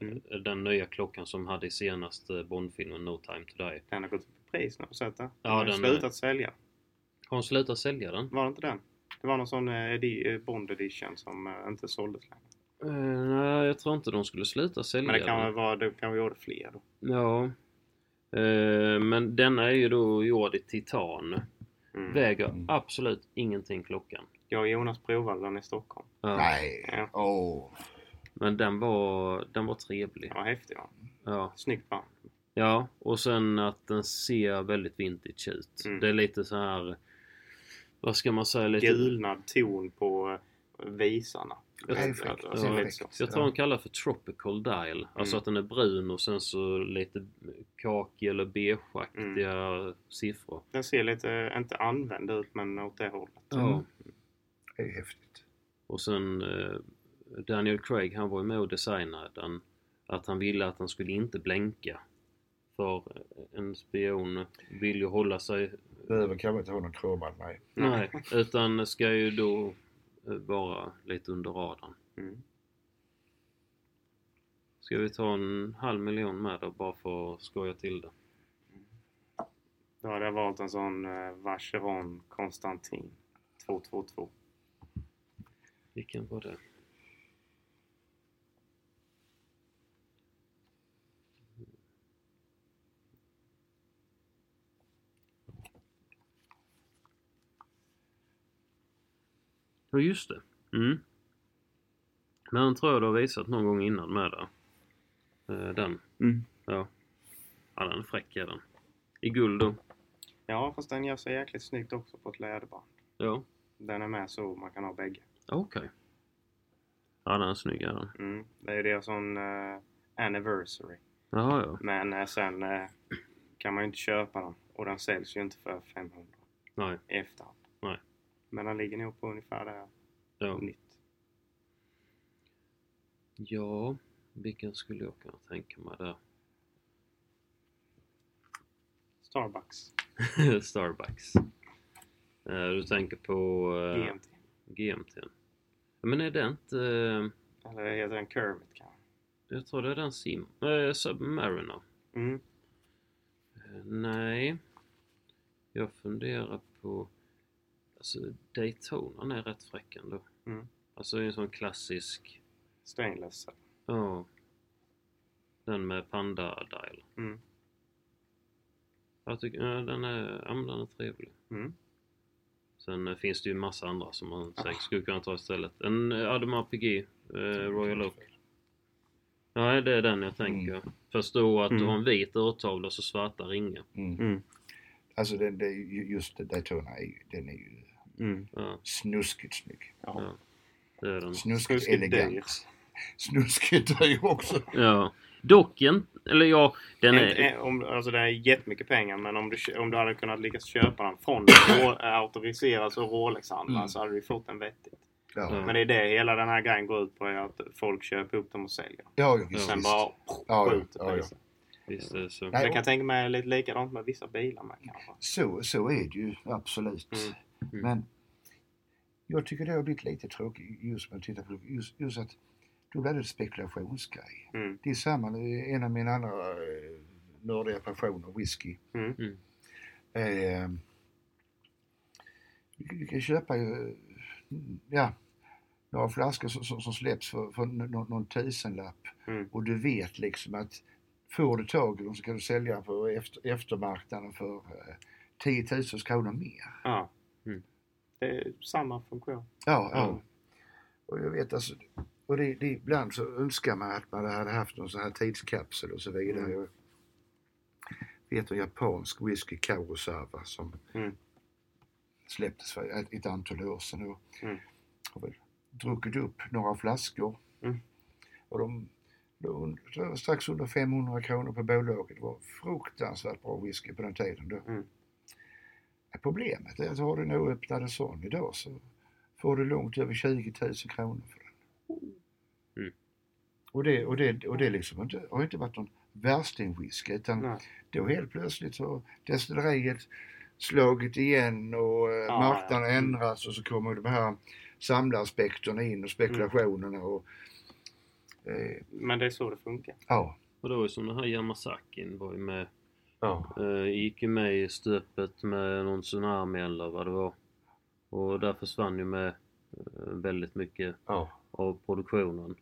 Mm. Den nya klockan som hade i senaste Bondfilmen No Time To Die. Den har gått upp i pris nu, sett det? Den Ja, har den slutat sälja. Har hon slutat sälja den? Var det inte den? Det var någon sån eh, eh, Bond edition som eh, inte såldes längre. Eh, nej, jag tror inte de skulle sluta sälja Men det kan väl vara, det kan vi gjorde fler då. Ja. Eh, men denna är ju då gjord i titan. Mm. Väger Mm. absolut ingenting klockan. Jag och Jonas provade den i Stockholm. Ja. Nej, Ja. åh. Men den var, den var trevlig. Den var häftig va? Ja. Snyggt band. ja, och sen att den ser väldigt vintage ut. Mm. Det är lite så här vad ska man säga? Lite, Gulnad ton på eh, visarna. Jag- fräckt. alltså, så. Jag tror de kallar för tropical dial. Alltså Mm. att den är brun och sen så lite kaki eller beigeaktiga siffror. Den ser lite, inte använd ut men åt det hållet. Ja. Det är häftigt. Och sen eh, Daniel Craig han var ju med och designade den. Att han ville att den skulle inte blänka. För en spion vill ju hålla sig... Behöver kanske inte ha någon kromad nej. Nej, utan ska ju då eh, vara lite under radarn. Mm. Ska vi ta en halv miljon med då bara för att skoja till det? Då hade jag valt en sån eh, Vacheron Konstantin 222. Vilken var det? Ja just det. Mm. Men den tror jag du har visat någon gång innan med där. Eh, Den. Mm. Ja. Ja den är fräck är den. I guld då. Ja fast den gör sig jäkligt snyggt också på ett läderband. Ja. Den är med så man kan ha bägge. Okej. Ja den är snygg är den. Mm. Det är deras sån uh, anniversary. Jaha ja. Men eh, sen eh, kan man ju inte köpa den. Och den säljs ju inte för 500 Nej. i efterhand. Men den ligger nog på ungefär där Ja. nytt. Ja, vilken skulle jag kunna tänka mig där? Starbucks. Starbucks. Eh, Du tänker på uh, GMT. GMT. Men är det inte... eh, Eller heter den Kermit kanske? Jag tror det är den Sim... Uh, Submariner. Mm. Eh, nej. Jag funderar på... Alltså Daytona är rätt fräck ändå. Mm. Alltså en sån klassisk... Stainless. Ja. Den med Panda Dial. Mm. Jag tycker ja, den är, ja, den är trevlig. Mm. Sen eh, finns det ju massa andra som man säkert skulle kunna ta istället. En eh, Audemars Piguet, eh, Royal Oak. Ja, det är den jag tänker. Först då att du Mm. har en vit urtavla och så svarta ringar. Mm. Mm. Alltså den, det, just Daytona är ju, den är ju Mm. Ja, snuskigt snygg. Ja. ja. Det är den. Snuskigt Snuskigt elegant. dyr. Snuskigt är ju också. Ja. Dock eller ja, den En, är... en, om, alltså det är jättemycket pengar men om du, om du hade kunnat lyckas köpa den från en auktoriserad och Rolex-handlare Mm. så hade du fått den vettigt. Ja, Ja. Men det är det hela den här grejen går ut på, är att folk köper upp dem och säljer. ja, ja visst. Sen visst. bara Ja, skjuter ja, ja. Visst är det så. Nej, Det kan jag tänka mig är lite likadant med vissa bilar med kanske. Så, så är det ju absolut. Mm. Mm. Men jag tycker det har blivit lite tråkigt just med att titta på just, just att då blir det en spekulationsgrej. Mm. Det är samma, en av mina andra eh, nördiga passioner, whisky. Mm. Mm. Eh, du, du kan köpa ju, ja, några flaskor som, som, som släpps för, för någon, någon tusenlapp Mm. och du vet liksom att får du tag i dem så kan du sälja på efter, eftermarknaden för eh, 10 000 kronor mer. Ja. Mm. Det är samma funktion. Ja, ja. Och jag vet alltså, och det, det, ibland så önskar man att man hade haft någon sån här tidskapsel och så vidare. Mm. Jag vet en japansk whisky Kurosawa som Mm. släpptes för ett, ett antal år sedan och Mm. har väl druckit upp några flaskor. Mm. Och de låg strax under 500 kronor på bolaget. Det var fruktansvärt bra whisky på den tiden då. Mm. Problemet är att har du en oöppnad sån idag så får du långt över 20 000 kronor för den. Mm. Och det, och det, och det liksom inte, har inte varit någon värstingwhisky utan Nej. då helt plötsligt så har destilleriet slagit igen och Ja, marknaden ja. ändras och så kommer de här samlaraspekterna in och spekulationerna och eh, Men det är så det funkar. ja. Och det var ju som den här Yamasakin var ju med. Ja. Eh, gick ju med i stöpet med någon tsunami eller vad det var. Och där försvann ju med eh, väldigt mycket ja. av produktionen.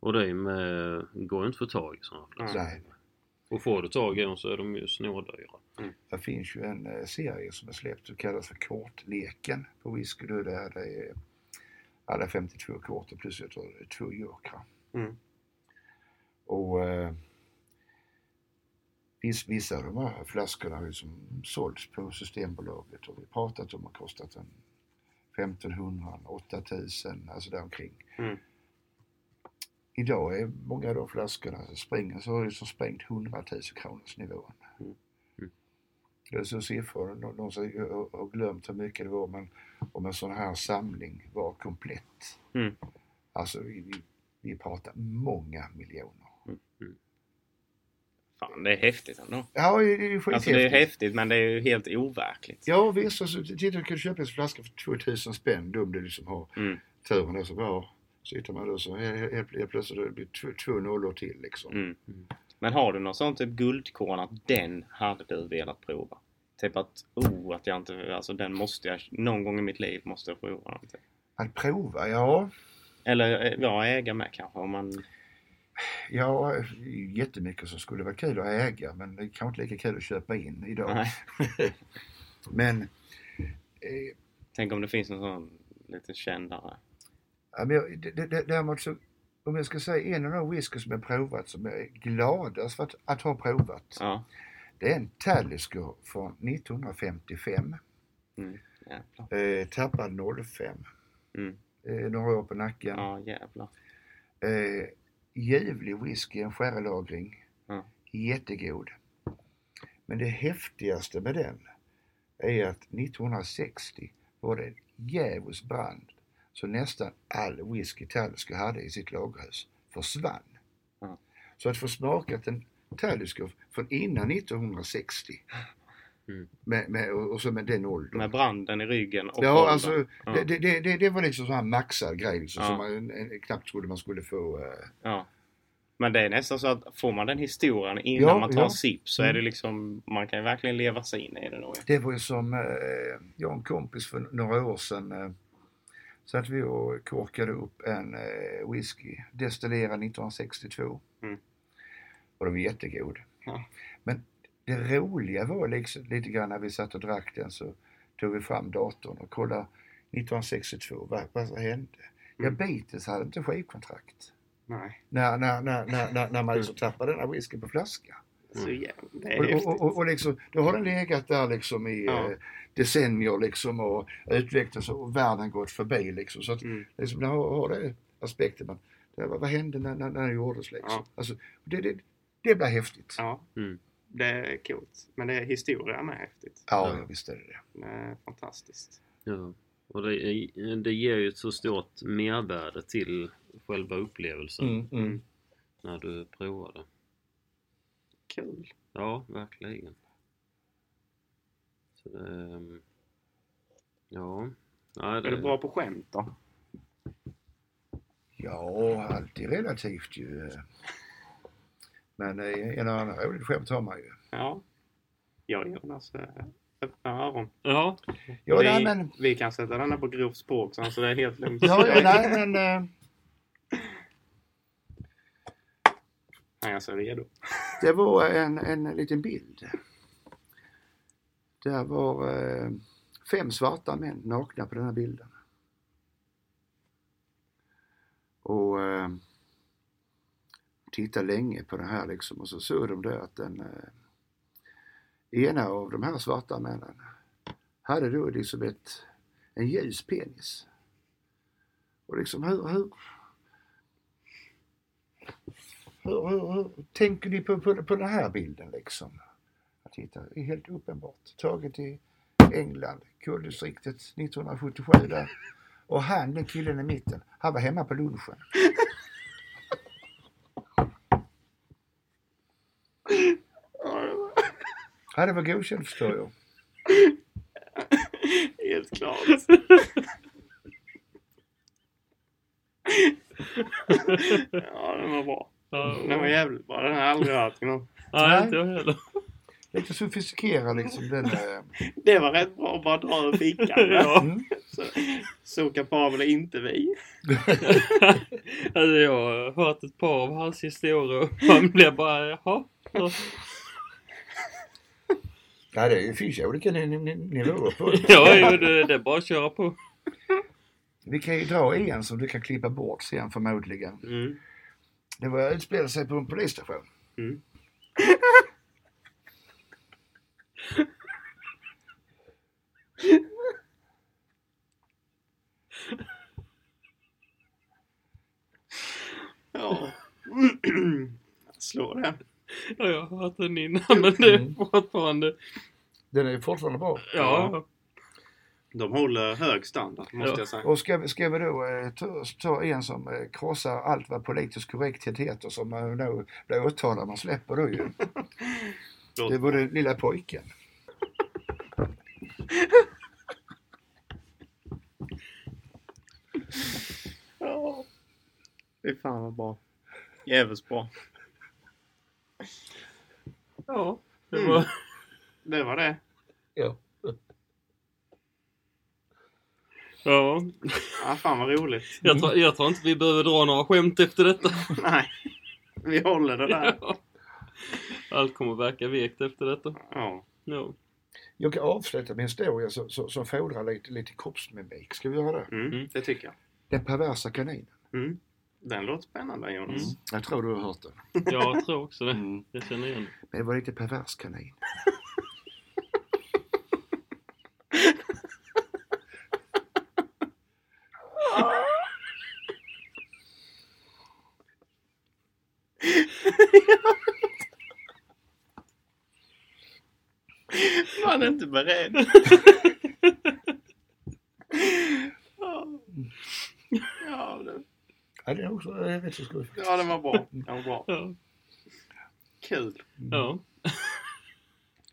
Och det med, går ju inte att få tag i sådana flaskor. Nej. Och får du tag i dem så är de ju snordyra. Det finns ju en eh, serie som är släppt som kallas för Kortleken på whisky. Där det är alla 52 korten plus jag tror två jokrar. Mm. Och eh, viss, vissa av de här flaskorna har ju som sålts på Systembolaget och vi pratat om att kostat en 1500, 8000, alltså däromkring. Mm. Idag är många av de flaskorna som springer så har det som sprängt 100 000 kronors nivån. Mm. Mm. Det är så siffror, någon som har- har glömt hur mycket det var men om en sån här samling var komplett. Mm. Alltså vi, vi, vi pratar många miljoner. Fan, det är häftigt ändå. Ja, det är skithäftigt. Alltså det är häftigt men det är ju helt overkligt. Ja visst, alltså, titta du kan köpa en flaska för 2000 spänn om du liksom har Mm. turen då så bara så hittar man då så helt, plötsligt då det blir två, nollor till liksom. Mm. Mm. Men har du någon sån typ guldkorn att den hade du velat prova? Typ att, oh, att jag inte, alltså den måste jag, någon gång i mitt liv måste jag prova. Typ. Att prova, ja. Eller eh, ja, äga med kanske om man... Ja, jättemycket som skulle vara kul att äga men det är kanske inte lika kul att köpa in idag. Men, eh, Tänk om det finns någon sån lite kändare. ja, men jag- däremot så, om jag ska säga en av de whisky som jag provat som jag är gladast för att, att ha provat. Ja. Det är en Talisker från 1955. Mm. Eh, tappad 05. Mm. Eh, några år på nacken. Ja, jävlar. Eh, ljuvlig whisky, en skärelagring. Ja. Jättegod. Men det häftigaste med den är att 1960 var det en djävulsk brand så nästan all whisky Talisker hade i sitt lagerhus försvann. Ja. Så att få smakat en Talisker från innan 1960 Mm. med, med, och, så med den åldern. Med branden i ryggen och Ja, åldern. alltså Ja. det, det, det, det var liksom så här maxad grej liksom, Ja. som man en, knappt trodde man skulle få. eh, Ja. Men det är nästan så att får man den historien innan Ja, man tar ja. en sipp så är Mm. det liksom, man kan verkligen leva sig in i det då. Det var ju som, eh, jag och en kompis för några år sedan eh, så att vi och korkade upp en eh, whisky destillerad 1962. Mm. Och den var jättegod. Ja. Men det roliga var liksom lite grann när vi satt och drack den så tog vi fram datorn och kollade 1962, vad, vad hände? Ja, Mm. Beatles hade inte skivkontrakt. Nej. När, när, när, när, när, när man liksom tappade den här whiskyn på flaska. Så Mm. jävla, Och, och, och, och liksom, då har den legat där liksom i Ja. eh, decennier liksom och utvecklats och världen gått förbi liksom. Så att Mm. liksom, där har, har det aspekten. Men, det, vad, vad hände när, när, när det gjordes liksom? Ja. Alltså, det, det, det blir häftigt. Ja, Mm. Det är coolt. Men det är historia med häftigt. Ja, Ja. visst är det det. Det är fantastiskt. Ja. Och det, är- det ger ju ett så stort mervärde till själva upplevelsen Mm, mm. när du provar det. Kul. Ja, verkligen. Så det, ehm, ja. ja Är du bra på skämt då? Ja, allt är relativt ju. Men eh, en och annan roligt skämt har man ju. Ja. Jag och Jonas eh, öppna öron. Ja, Ja, vi, nej, men, vi kan sätta denna på grovt språk så det är helt lugnt. ja, ja, nej, men eh, Han är så redo. det var en, en liten bild. Där var eh, fem svarta män nakna på den här bilden. Och eh, tittade länge på det här liksom och så såg de det att den eh, ena av de här svarta männen hade då liksom ett, en ljus penis. Och liksom hur, hur, hur, hur, hur tänker ni på, på, på den här bilden liksom? Att tittar, det är helt uppenbart. Taget i England, kulldistriktet 1977 där. Och han, den killen i mitten, han var hemma på lunchen. Ja, det var godkänt förstår jag. Helt klart. ja, den var bra. Den var jävligt bra. Den har jag aldrig hört innan. Nej, inte jag heller. Lite sofistikerad liksom den. Eh, Det var rätt bra att bara dra ur fickan. Ja. mm. så, så kapabla är inte vi. Alltså jag har hört ett par av hans historier och man blir bara jaha. Ja. Det finns ju olika ni- ni- nivåer på det. Ja, jo, det, det är bara att köra på. Vi kan ju dra en som du kan klippa bort sen förmodligen. Mm. Det var utspelade sig på en polisstation. Mm. Ja. Slå det. Ja, jag har hört den innan men det är Mm. fortfarande... Den är fortfarande bra. Ja. De håller hög standard måste Ja. jag säga. Och ska, vi- ska vi då eh, ta, ta en som eh, krossar allt vad politisk korrekthet heter som man då blir åtalad man släpper då ju. Det var den lilla pojken. Ja. Fy fan vad bra. Jävligt bra. Ja, det Mm. var... Det var det. Ja. Ja. Ja, fan vad roligt. Jag tror, jag tror inte vi behöver dra några skämt efter detta. Nej. Vi håller det där. Ja. Allt kommer verka vekt efter detta. Ja. Ja. Jag kan avsluta med en historia som, som, som fordrar lite, lite kroppsmimik. Ska vi göra det? Mm, Mm. Det tycker jag. Den perversa kaninen. Mm. Den låter spännande Jonas. Mm. Jag tror du har hört den. Jag tror också det. Mm. Jag känner igen. Men det var lite pervers kanin. Man är inte beredd. Ja. Ja, det, Ja, den är också eh, rätt så skoj. ja, den var bra. Den var bra. Ja. Kul. Ja,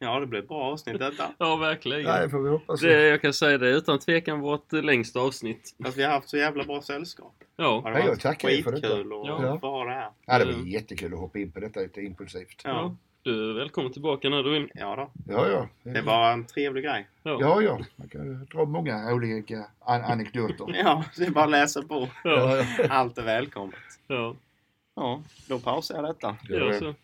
Ja, det blev ett bra avsnitt detta. ja verkligen. Ja, det får vi hoppas. Det, jag kan säga det utan tvekan vårt längsta avsnitt. Fast vi har haft så jävla bra sällskap. Ja, Ja, det jag tackar er för detta. skitkul att Ja. få ha det här. Ja, det var jättekul att hoppa in på detta lite impulsivt. Ja. Ja. Du är välkommen tillbaka när du vill. Ja, då. Ja, ja. Det var en trevlig grej. Ja. Ja, ja. Man kan dra många olika an- anekdoter. Ja, det är bara att läsa på. Ja. Ja, ja. Allt är välkommet. ja. Ja, då pausar jag detta. Gör så.